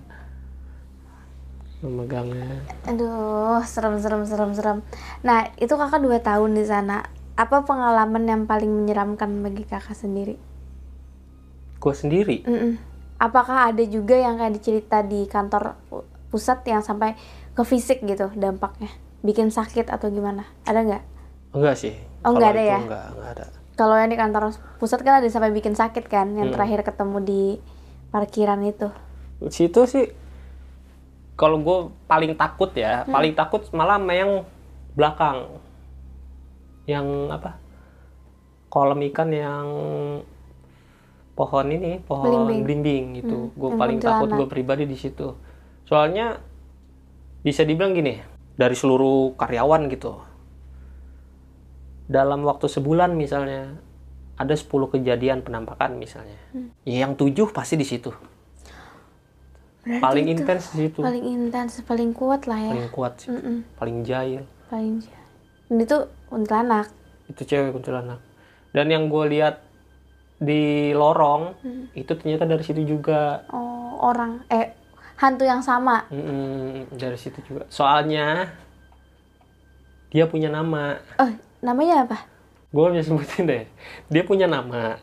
nama gangnya Aduh, serem serem serem serem. Nah, itu kakak dua tahun di sana. Apa pengalaman yang paling menyeramkan bagi kakak sendiri? gue sendiri Mm-mm. Apakah ada juga yang kayak dicerita di kantor pu- pusat yang sampai ke fisik gitu dampaknya? Bikin sakit atau gimana? Ada nggak? enggak sih Oh, enggak ada ya? enggak enggak ada Kalau yang di kantor pusat kan ada sampai bikin sakit kan? Yang Hmm. terakhir ketemu di parkiran itu. situ sih kalau gue paling takut ya Hmm. paling takut malah sama yang belakang yang apa kolam ikan yang pohon ini pohon Belimbing. blimbing gitu Hmm, gue paling takut gue pribadi di situ soalnya bisa dibilang gini dari seluruh karyawan gitu. Dalam waktu sebulan misalnya ada 10 kejadian penampakan misalnya. Ya yang tujuh pasti di situ. Berarti paling itu intens di situ. paling intens paling kuat lah ya. Paling kuat sih. Mm-mm. paling jahil. Paling jahat. Dan itu kuntilanak. Itu cewek kuntilanak. Dan yang gue lihat di lorong itu ternyata dari situ juga. Oh orang eh hantu yang sama. Mm-mm, dari situ juga. Soalnya dia punya nama. Oh namanya apa? Gue bisa sebutin deh. Dia punya nama.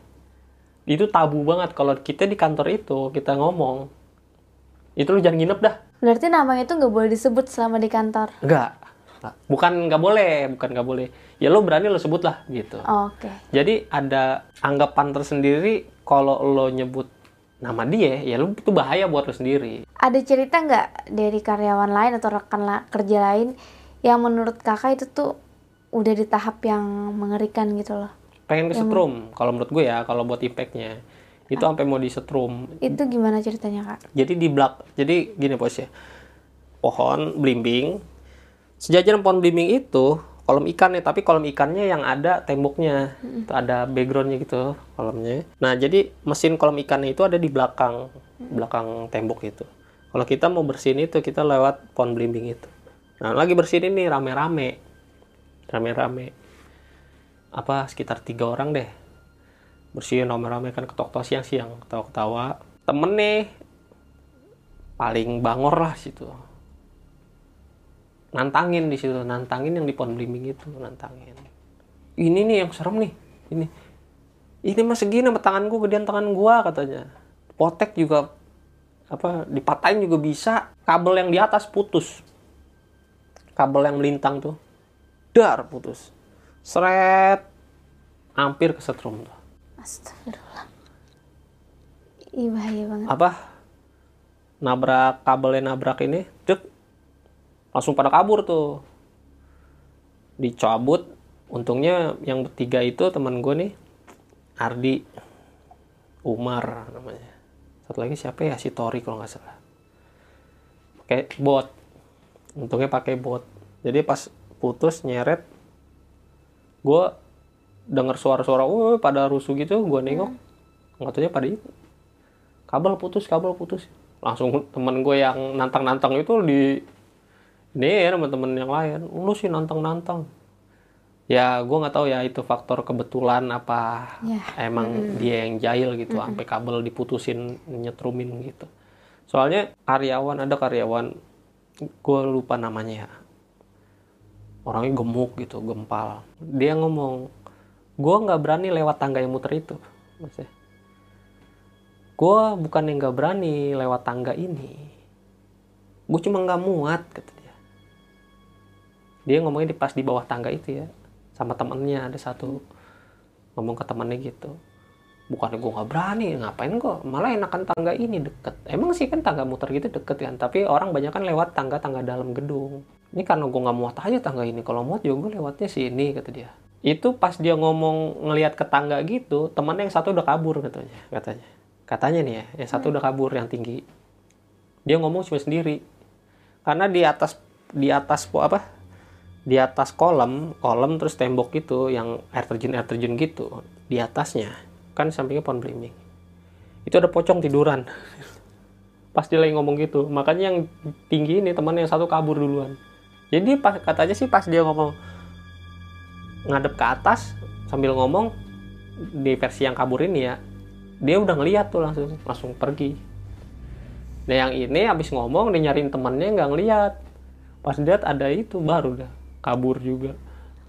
Itu tabu banget. Kalau kita di kantor itu kita ngomong itu lu jangan nginep dah. Berarti namanya itu nggak boleh disebut selama di kantor? Enggak bukan nggak boleh bukan nggak boleh. Ya lo berani lo sebut lah gitu. Oh, oke. Jadi ada anggapan tersendiri kalau lo nyebut nama dia, ya lo itu bahaya buat lo sendiri. ada cerita nggak dari karyawan lain atau rekan la- kerja lain yang menurut kakak itu tuh udah di tahap yang mengerikan gitu loh? Pengen kesetrum, kalau menurut gue ya, kalau buat impactnya. Itu sampai mau disetrum. itu gimana ceritanya kak? Jadi di belak, jadi gini bos ya, pohon belimbing, sejajaran pohon belimbing itu kolam ikan ya, tapi kolam ikannya yang ada temboknya, itu ada backgroundnya gitu kolamnya. Nah jadi mesin kolam ikannya itu ada di belakang, belakang tembok itu. Kalau kita mau bersihin itu kita lewat pohon belimbing itu. Nah lagi bersihin ini rame-rame, rame-rame. Apa sekitar tiga orang deh bersihin rame-rame kan ketok-ketok siang-siang ketawa-ketawa temen nih paling bangor lah situ nantangin di situ nantangin yang di pohon belimbing itu nantangin. Ini nih yang serem nih ini. Ini mah segini sama tangan gua gedean tangan gua katanya. Potek juga apa dipatahin juga bisa. Kabel yang di atas putus. Kabel yang melintang tuh. Dar putus. Seret. Hampir kesetrum tuh. Astagfirullah. Ih, bahaya banget. Apa? Nabrak kabelnya nabrak ini langsung pada kabur tuh. Dicabut. Untungnya yang bertiga itu teman gue nih Ardi Umar namanya. Satu lagi siapa ya? Si Tori kalau nggak salah. Pakai bot. Untungnya pakai bot. Jadi pas putus nyeret gue denger suara-suara "Woi, pada rusuh gitu. Gue nengok. Nggak taunya pada itu. Kabel putus kabel putus. Langsung temen gue yang nantang-nantang itu di ini ya sama temen yang lain. Lu sih nantang-nantang. Ya gue nggak tahu ya itu faktor kebetulan apa Ya. emang dia yang jahil gitu sampai kabel diputusin nyetrumin gitu. Soalnya karyawan ada karyawan gue lupa namanya ya. Orangnya gemuk gitu gempal. Dia ngomong gue nggak berani lewat tangga yang muter itu. Maksudnya gue bukan yang nggak berani lewat tangga ini. Gue cuma nggak muat kata dia ngomongnya di pas di bawah tangga itu ya sama temennya ada satu ngomong ke temennya gitu. Bukannya gue nggak berani ngapain kok malah enakan tangga ini deket. Emang sih kan tangga muter gitu deket kan tapi orang banyak kan lewat tangga-tangga dalam gedung. Ini karena gue nggak muat aja tangga ini kalau muat juga gue lewatnya sini kata dia. Itu pas dia ngomong ngelihat ke tangga gitu temannya yang satu udah kabur katanya katanya. Katanya nih ya yang satu udah kabur yang tinggi. Dia ngomong cuma sendiri. Karena di atas di atas apa di atas kolam kolam terus tembok itu yang air terjun air terjun gitu di atasnya. Kan sampingnya pohon belimbing. Itu ada pocong tiduran. *laughs* Pas dia lagi ngomong gitu. Makanya yang tinggi ini temannya yang satu kabur duluan. Jadi pas katanya sih pas dia ngomong ngadep ke atas sambil ngomong di versi yang kabur ini ya dia udah ngeliat tuh langsung langsung pergi. Nah yang ini habis ngomong dia nyariin temannya nggak ngeliat. Pas lihat ada itu baru dah kabur juga.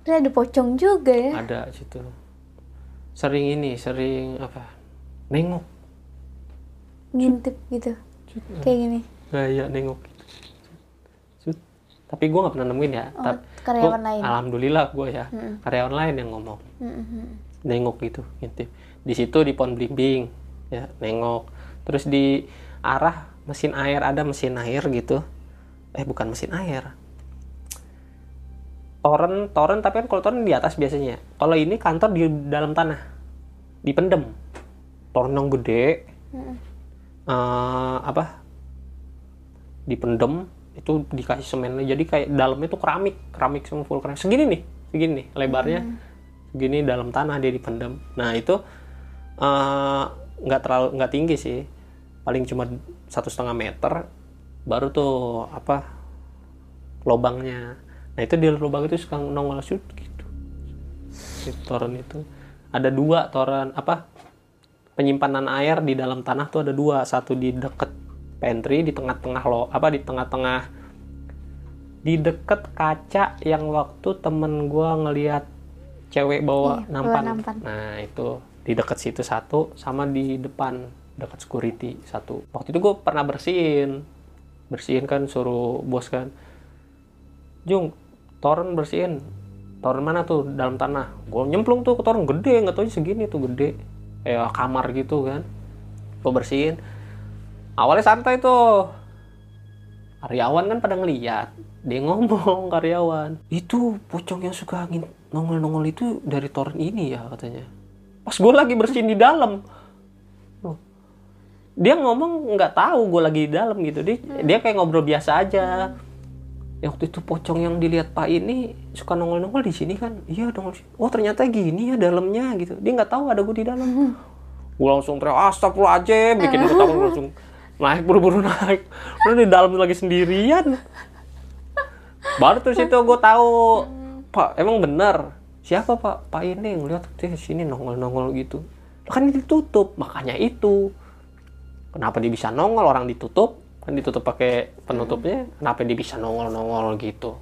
Ada pocong juga ya? Ada situ. Sering ini sering apa? Nengok. Ngintip gitu. Kayak gini. Gaya nengok. Gitu. Cut. tapi gue nggak pernah nemuin ya. Oh, karyawan gua- lain. alhamdulillah gue ya. Mm-mm. karyawan lain yang ngomong. Mm-mm. nengok gitu ngintip. Di situ di pohon belimbing ya nengok. Terus di arah mesin air ada mesin air gitu. Eh bukan mesin air toren toren tapi kan kalau toren di atas biasanya. Kalau ini kantor di dalam tanah dipendem. Toren yang gede eh, apa? Dipendem itu dikasih semen jadi kayak dalamnya tuh keramik keramik semua full keramik. Segini nih segini nih lebarnya. Segini dalam tanah dia dipendem. Nah itu eh, nggak terlalu nggak tinggi sih. Paling cuma satu setengah meter baru tuh apa lobangnya nah itu di lubang itu suka nongol shoot gitu. Si toren itu. Ada dua toren apa penyimpanan air di dalam tanah tuh ada dua. Satu di deket pantry di tengah-tengah lo apa di tengah-tengah. Di deket kaca yang waktu temen gua ngelihat cewek bawa Iya, bawa nampan. nampan. nah itu di deket situ satu sama di depan dekat security satu. Waktu itu gue pernah bersihin. Bersihin kan suruh bos kan Jung toren bersihin. Toren mana tuh? Dalam tanah. Gue nyemplung tuh ke toren gede nggak tahu segini tuh gede. Kayak kamar gitu kan. Gue bersihin. Awalnya santai tuh. Karyawan kan pada ngeliat. Dia ngomong karyawan. Itu pocong yang suka angin nongol-nongol itu dari toren ini ya katanya. Pas gue lagi bersihin di dalam. Dia ngomong nggak tahu gue lagi di dalam gitu. Dia dia kayak ngobrol biasa aja ya waktu itu pocong yang dilihat pak ini suka nongol-nongol di sini kan. Iya sini. oh ternyata gini ya dalamnya gitu. Dia nggak tahu ada gue di dalam. Gue langsung teriak astagfirullahaladzim bikin ketawa gua langsung naik buru-buru naik. Udah di dalam lagi sendirian. Baru terus itu gue tahu pak emang benar? Siapa pak? Pak ini ngeliat di sini nongol-nongol gitu. Kan ditutup makanya itu. Kenapa dia bisa nongol? Orang ditutup kan ditutup pakai penutupnya kenapa dia bisa nongol-nongol gitu?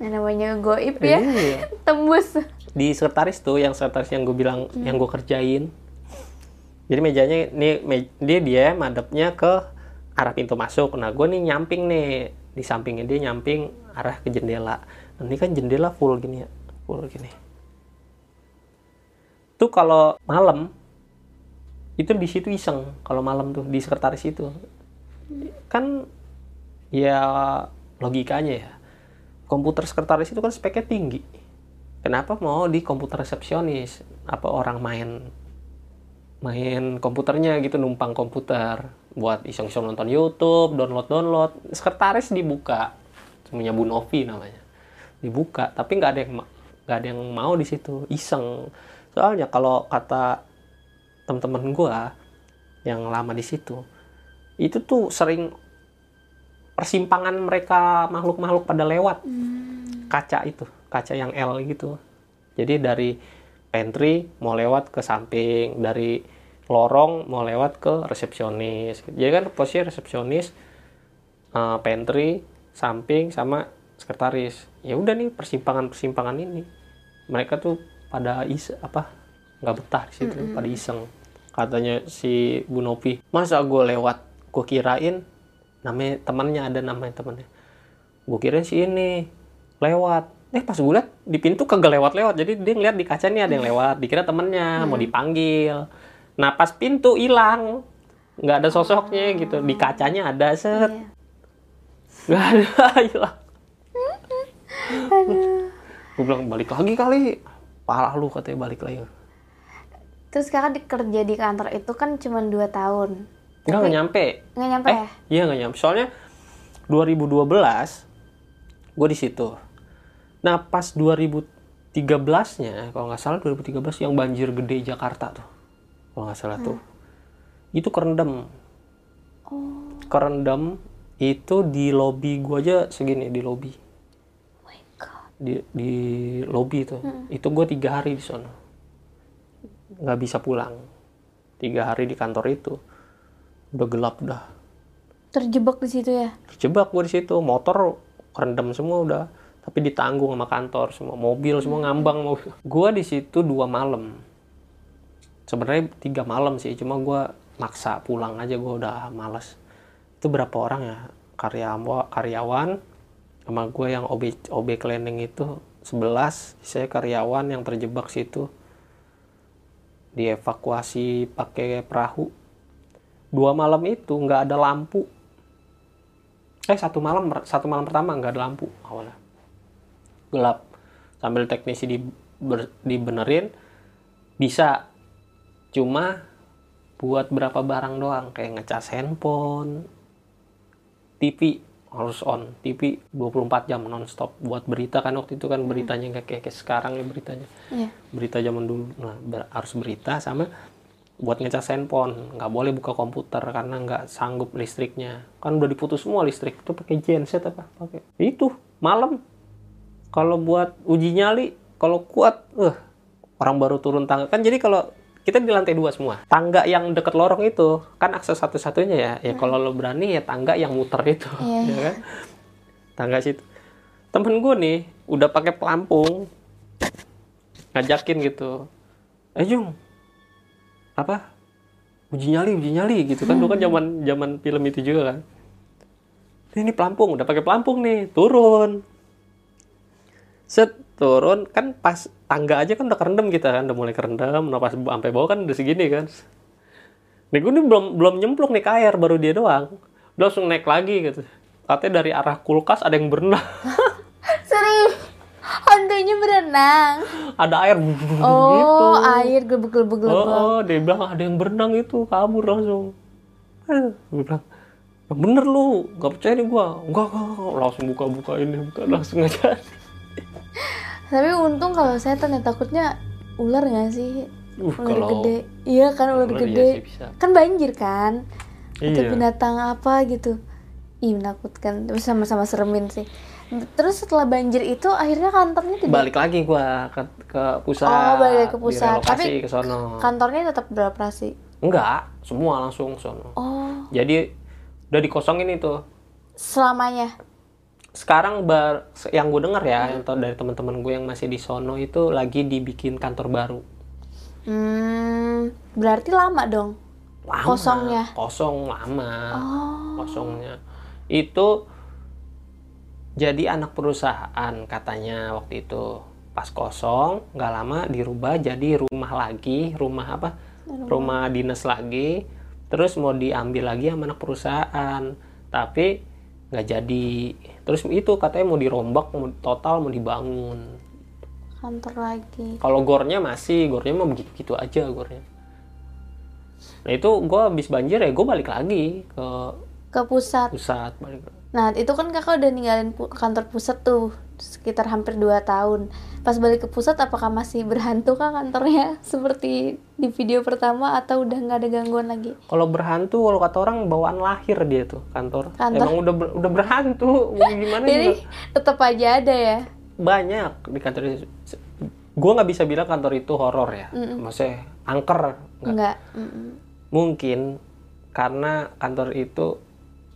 Yang namanya goib ya. Iya. *laughs* Tembus. di sekretaris tuh yang sekretaris yang gue bilang yang gue kerjain. Jadi mejanya ini me- dia dia madepnya ke arah pintu masuk. Nah gue nih nyamping nih. Di sampingnya dia nyamping arah ke jendela. Nah, ini kan jendela full gini ya full gini. Tuh kalau malam itu di situ iseng. Kalau malam tuh di sekretaris itu kan ya logikanya ya. Komputer sekretaris itu kan speknya tinggi. Kenapa mau di komputer resepsionis? Apa orang main main komputernya gitu numpang komputer buat iseng-iseng nonton YouTube download download sekretaris dibuka. Punya Bu Novi namanya. Dibuka tapi nggak ada yang nggak ada yang mau di situ. Iseng. Soalnya kalau kata teman-teman gua yang lama di situ itu tuh sering persimpangan mereka makhluk-makhluk pada lewat. Kaca itu kaca yang L gitu. Jadi dari pantry mau lewat ke samping dari lorong mau lewat ke resepsionis. Jadi kan posisi resepsionis eh, pantry samping sama sekretaris. Ya udah nih persimpangan persimpangan ini. Mereka tuh pada is apa nggak betah di situ pada iseng. Katanya si Bu Nopi masa gue lewat gue kirain namanya temannya ada namanya temannya. Gue kirain si ini lewat. Eh pas gue liat di pintu kagak lewat-lewat. Jadi dia ngeliat di kaca nih ada yang lewat. Dikira temennya mau dipanggil. Nah pas pintu hilang. Nggak ada sosoknya gitu. Di kacanya ada set. Iya. nggak ada *laughs* hilang. Gue bilang balik lagi kali. Parah lu katanya balik lagi. Terus kakak di- kerja di kantor itu kan cuma 2 tahun. Enggak nggak nyampe. Nggak nyampe eh ya? iya nggak nyampe. Soalnya 2012 gue di situ. Nah pas 2013 nya kalau nggak salah 2013 yang banjir gede Jakarta tuh kalau nggak salah tuh. Itu kerendam. Kerendam itu di lobi gue aja segini di lobi. Oh my god. di di lobi tuh itu gue tiga hari di sana nggak bisa pulang. Tiga hari di kantor itu udah gelap dah. Terjebak di situ ya? terjebak gue di situ. Motor kerendam semua udah. Tapi ditanggung sama kantor semua mobil semua ngambang mobil. Gue di situ dua malam. Sebenarnya tiga malam sih cuma gue maksa pulang aja gue udah males. Itu berapa orang ya? Karyawan karyawan sama gue yang OB OB cleaning itu 11 saya karyawan yang terjebak situ. Dievakuasi pakai perahu dua malam itu nggak ada lampu. Eh satu malam satu malam pertama nggak ada lampu awalnya. Gelap. Sambil teknisi di ber- dibenerin bisa. Cuma buat berapa barang doang kayak ngecas handphone TV harus on. TV 24 jam nonstop buat berita kan waktu itu kan beritanya nggak kayak, kayak sekarang ya beritanya. Iya. berita zaman dulu. Nah ber- harus berita sama buat ngecas handphone. Nggak boleh buka komputer karena nggak sanggup listriknya. Kan udah diputus semua listrik. Itu pakai genset apa? Pakai itu malam. Kalau buat uji nyali kalau kuat eh orang baru turun tangga. Kan jadi kalau kita di lantai dua semua tangga yang deket lorong itu kan akses satu-satunya ya. Ya kalau lo berani ya tangga yang muter itu *laughs* Iya. ya kan? Tangga situ. Temen gue nih udah pakai pelampung ngajakin gitu. Eh Jung apa? Uji nyali uji nyali gitu kan. Dulu kan zaman zaman film itu juga kan. Ini pelampung udah pakai pelampung nih turun. Set turun. Kan pas tangga aja kan udah kerendam kita kan udah mulai kerendam. Nah pas sampai bawah kan udah segini kan. Nih gue nih belum belum nyemplung nih air baru dia doang. Udah langsung naik lagi gitu. Katanya dari arah kulkas ada yang berenang. *laughs* Serius? Hantunya berenang. ada air Oh, gitu air gelebek-gelebek-gelebek. Oh, oh, dia bilang ada yang berenang itu kabur langsung. Eh, gue bilang, "Ya bener lu, gak percaya nih gua. Enggak, enggak, enggak." langsung buka-buka ini, buka langsung aja. Tapi untung kalau setan ya takutnya ular nggak sih? Uh, Ular kalau gede. Iya kan ular ular gede. iya sih. Kan banjir kan? Atau Iya. binatang apa gitu. Ih menakutkan. Tapi sama-sama seremin sih. Terus setelah banjir itu akhirnya kantornya tidak Balik lagi gua ke, ke pusat. Oh, balik lagi ke pusat. Tapi- ke sono. kantornya tetap beroperasi. Enggak, semua langsung sono. Oh, Jadi udah dikosongin itu. selamanya. Sekarang bar, yang gue denger ya, yang tau dari teman-teman gue yang masih di sono itu lagi dibikin kantor baru. Hmm, berarti lama dong. Lama, Kosongnya? Kosong lama. Oh, kosongnya itu jadi anak perusahaan katanya waktu itu pas kosong nggak lama dirubah jadi rumah lagi rumah apa? Rumah. Dinas lagi terus mau diambil lagi sama anak perusahaan tapi nggak jadi. Terus itu katanya mau dirombak mau total mau dibangun. Kantor lagi. kalau gornya masih gornya mah begitu gitu aja gornya. Nah itu gue habis banjir ya gue balik lagi ke Ke pusat. pusat balik Nah, itu kan kakak udah ninggalin pu- kantor pusat tuh sekitar hampir 2 tahun. Pas balik ke pusat apakah masih berhantu kah kantornya *laughs* seperti di video pertama atau udah nggak ada gangguan lagi? Kalau berhantu, kalau kata orang bawaan lahir dia tuh kantor. Kantor. Emang udah ber- udah berhantu. *laughs* Gimana Jadi juga tetap aja ada ya. banyak di kantor itu. Gue nggak bisa bilang kantor itu horor ya. Maksudnya angker. Nggak. Enggak. mm-mm. Mungkin karena kantor itu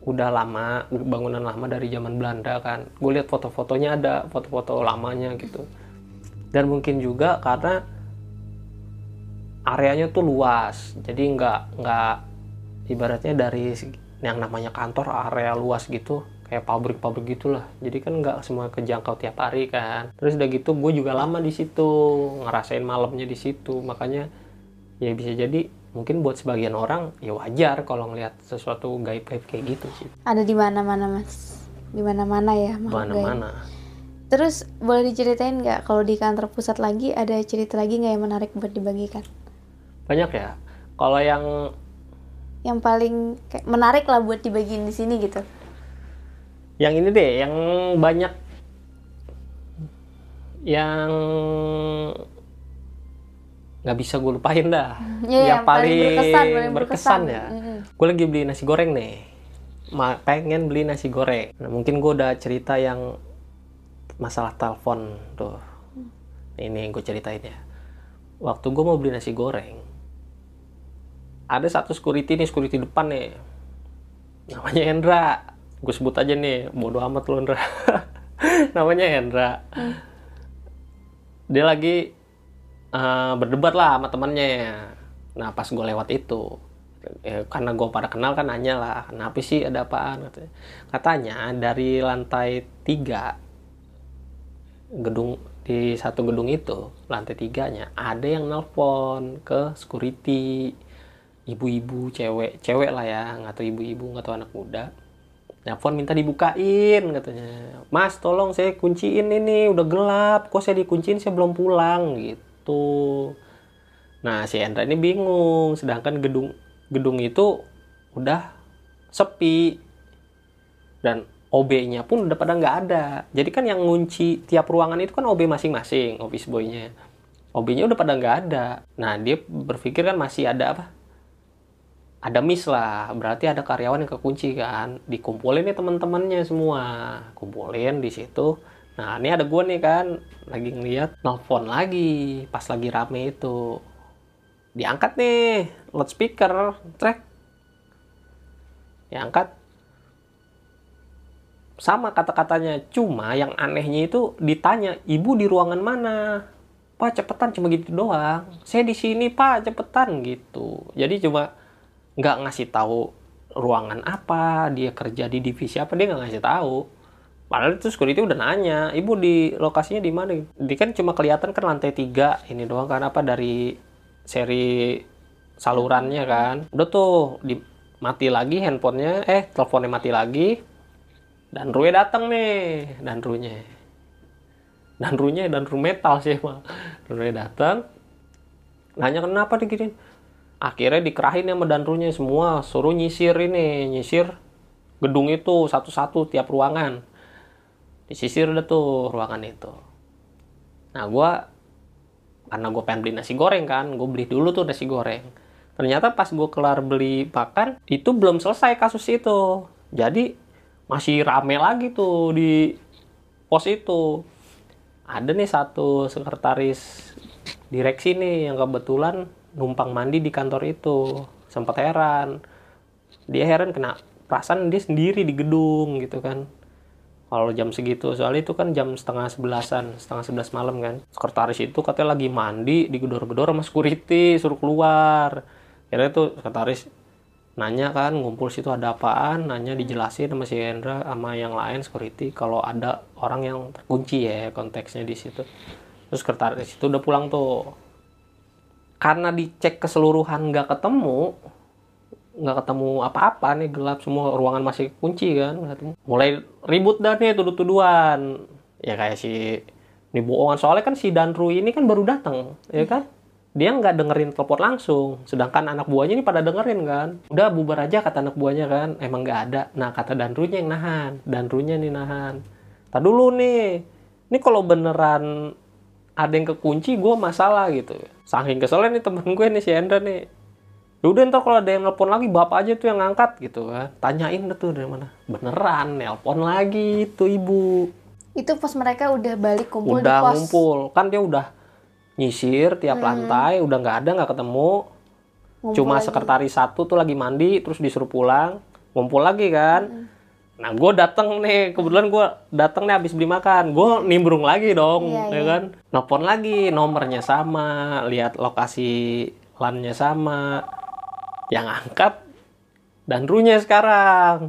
udah lama, bangunan lama dari zaman Belanda kan. Gue lihat foto-fotonya ada, foto-foto lamanya gitu. Dan mungkin juga karena areanya tuh luas, jadi nggak nggak ibaratnya dari yang namanya kantor area luas gitu, kayak pabrik-pabrik gitulah. Jadi kan nggak semua kejangkau tiap hari kan. Terus udah gitu, gue juga lama di situ, ngerasain malamnya di situ, makanya ya bisa jadi mungkin buat sebagian orang ya wajar kalau ngelihat sesuatu gaib-gaib kayak gitu sih Ada di mana-mana, Mas. Di mana-mana ya, makhluk mana-mana Terus boleh diceritain nggak kalau di kantor pusat lagi ada cerita lagi nggak yang menarik buat dibagikan? banyak ya kalau yang Yang paling kayak menarik lah buat dibagiin di sini gitu. yang ini deh yang banyak yang nggak bisa gue lupain dah. *laughs* Iya, yang paling, berkesan, paling berkesan, berkesan. ya. Mm-mm. gue lagi beli nasi goreng nih. Ma- pengen beli nasi goreng. Nah, mungkin gue udah cerita yang masalah telepon tuh. Ini yang gue ceritain ya. Waktu gue mau beli nasi goreng ada satu security nih security depan nih. Namanya Hendra. Gue sebut aja nih bodoh amat lu Hendra. *laughs* Namanya Hendra. Dia lagi eh, berdebat lah sama temannya nah pas gue lewat itu ya, karena gue pada kenal kan nanya lah kenapa sih ada apaan katanya. katanya dari lantai tiga gedung di satu gedung itu lantai tiganya ada yang nelpon ke security ibu-ibu cewek cewek lah ya nggak tahu ibu-ibu nggak tahu anak muda Nelfon minta dibukain katanya. Mas tolong saya kunciin ini udah gelap. Kok saya dikunciin saya belum pulang gitu. Nah si Hendra ini bingung. Sedangkan gedung gedung itu udah sepi. Dan OB-nya pun udah pada nggak ada. Jadi kan yang ngunci tiap ruangan itu kan OB masing-masing, office boy-nya. OB-nya udah pada nggak ada. Nah dia berpikir kan masih ada apa? ada miss lah berarti ada karyawan yang kekunci kan dikumpulin nih teman-temannya semua kumpulin di situ nah ini ada gue nih kan lagi ngeliat nelfon lagi pas lagi rame itu. Diangkat nih loudspeaker track diangkat. Sama kata-katanya cuma yang anehnya itu ditanya ibu di ruangan mana? Pak cepetan cuma gitu doang. Saya di sini pak cepetan gitu. Jadi cuma nggak ngasih tahu ruangan apa dia kerja di divisi apa dia nggak ngasih tahu padahal itu security udah nanya ibu di lokasinya di mana? Dia kan cuma kelihatan kan lantai tiga ini doang kan apa dari seri salurannya kan. Udah tuh di mati lagi handphonenya eh teleponnya mati lagi dan Rue datang nih dan Runya dan Runya dan Ru metal sih mah Rue datang nanya kenapa diginin akhirnya dikerahin sama danrunya semua suruh nyisir ini nyisir gedung itu satu-satu tiap ruangan disisir udah tuh ruangan itu. Nah gue karena gue pengen beli nasi goreng kan gue beli dulu tuh nasi goreng. Ternyata pas gue kelar beli makan itu belum selesai kasus itu. Jadi masih rame lagi tuh di pos itu. Ada nih satu sekretaris direksi nih yang kebetulan numpang mandi di kantor itu. Sempat heran. Dia heran kena perasaan dia sendiri di gedung gitu kan kalau jam segitu. Soalnya itu kan jam setengah sebelasan setengah sebelas malam kan. Sekretaris itu katanya lagi mandi digedor-gedor sama security suruh keluar. Akhirnya tuh sekretaris nanya kan ngumpul situ ada apaan nanya dijelasin sama si Hendra sama yang lain security kalau ada orang yang terkunci ya konteksnya di situ. Terus sekretaris itu udah pulang tuh. Karena dicek keseluruhan nggak ketemu nggak ketemu apa-apa nih gelap semua ruangan masih kunci kan mulai ribut dah nih tuduh-tuduhan ya kayak si ini bohongan. Soalnya kan si Danru ini kan baru datang ya kan? Dia nggak dengerin telepon langsung. Sedangkan anak buahnya ini pada dengerin kan. Udah bubar aja kata anak buahnya kan. Emang nggak ada. Nah kata Danrunya yang nahan. Danrunya nih nahan. Tak dulu nih. Ini kalau beneran ada yang kekunci gue masalah gitu. Saking keselnya nih temen gue nih si Hendra nih ya udah ntar kalau ada yang nelpon lagi bapak aja tuh yang ngangkat gitu. Kan tanyain tuh dari mana. Beneran nelpon lagi tuh ibu. Itu pas mereka udah balik kumpul udah di pos. ngumpul. Kan dia udah nyisir tiap Hmm. lantai udah nggak ada nggak ketemu. Ngumpul cuma lagi. sekretaris satu tuh lagi mandi terus disuruh pulang. Ngumpul lagi kan. Hmm. nah gue dateng nih kebetulan gue dateng nih habis beli makan. Gue nimbrung lagi dong Iya, ya iya. kan. Nelpon lagi nomornya sama lihat lokasi lannya sama yang angkat dan runya sekarang.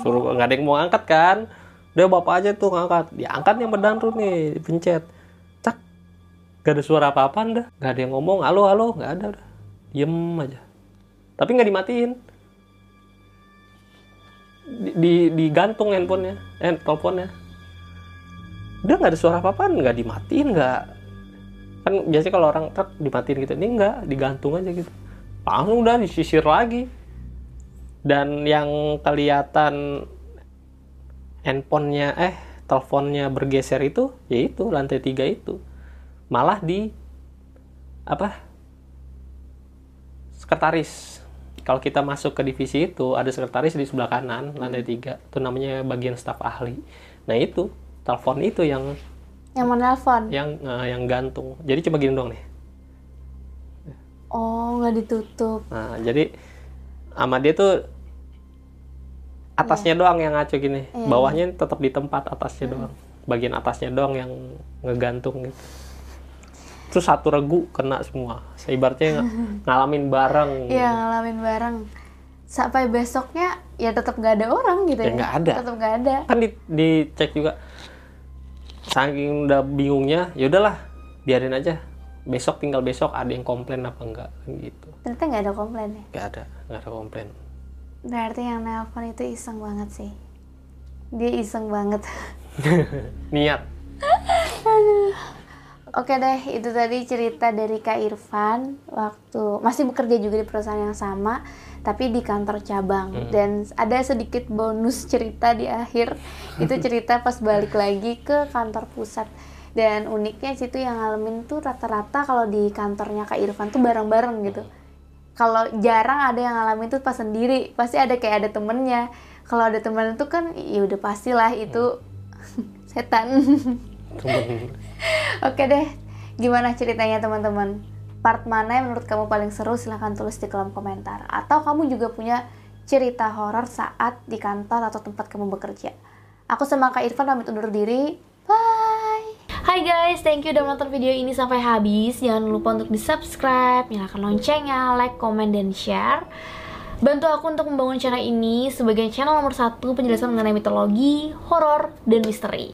Suruh nggak ada yang mau angkat kan? Udah bapak aja tuh ngangkat. Diangkat yang berdanru nih dipencet. Cak gak ada suara apa-apa dah gak ada yang ngomong halo halo. Nggak ada udah. Diem aja. Tapi nggak dimatiin. Di, di digantung handphonenya eh teleponnya. Udah nggak ada suara apa-apa nggak dimatiin nggak. Kan biasanya kalau orang truk dimatiin gitu. Ini nggak digantung aja gitu langsung udah disisir lagi. Dan yang kelihatan handphonenya eh teleponnya bergeser itu yaitu lantai tiga itu. Malah di apa sekretaris. Kalau kita masuk ke divisi itu ada sekretaris di sebelah kanan lantai tiga. Itu namanya bagian staf ahli. Nah itu telepon itu yang yang menelpon yang eh, yang gantung. Jadi cuma gini dong nih oh nggak ditutup. Nah jadi sama dia tuh atasnya doang yang ngaco gini. Iya. bawahnya tetap di tempat atasnya doang. Bagian atasnya doang yang ngegantung gitu. Terus satu regu kena semua. Seibaratnya ng- *laughs* ngalamin bareng Iya ngalamin bareng. Sampai besoknya ya tetap nggak ada orang gitu Ya, ya, nggak ada. tetap nggak ada. Kan di, dicek juga. Saking udah bingungnya ya udahlah biarin aja besok tinggal besok ada yang komplain apa enggak gitu. Ternyata nggak ada komplain ya? Nggak ada nggak ada komplain. Berarti yang nelpon itu iseng banget sih. Dia iseng banget. *laughs* Niat. Oke deh, itu tadi cerita dari Kak Irfan. Waktu masih bekerja juga di perusahaan yang sama, tapi di kantor cabang. Dan ada sedikit bonus cerita di akhir. Itu cerita pas balik lagi ke kantor pusat. Dan uniknya situ yang ngalamin tuh rata-rata kalau di kantornya Kak Irfan tuh bareng-bareng gitu. Kalau jarang ada yang ngalamin tuh pas sendiri, pasti ada kayak ada temennya. Kalau ada temen tuh kan ya udah pastilah itu *laughs* setan. temen *laughs* Oke deh, gimana ceritanya teman-teman? Part mana yang menurut kamu paling seru? Silahkan tulis di kolom komentar. Atau kamu juga punya cerita horor saat di kantor atau tempat kamu bekerja. Aku sama Kak Irfan pamit undur diri. Bye! Hai guys, thank you udah menonton video ini sampai habis. Jangan lupa untuk di subscribe, nyalakan loncengnya, like, comment, dan share. Bantu aku untuk membangun channel ini sebagai channel nomor satu penjelasan mengenai mitologi, horor, dan misteri.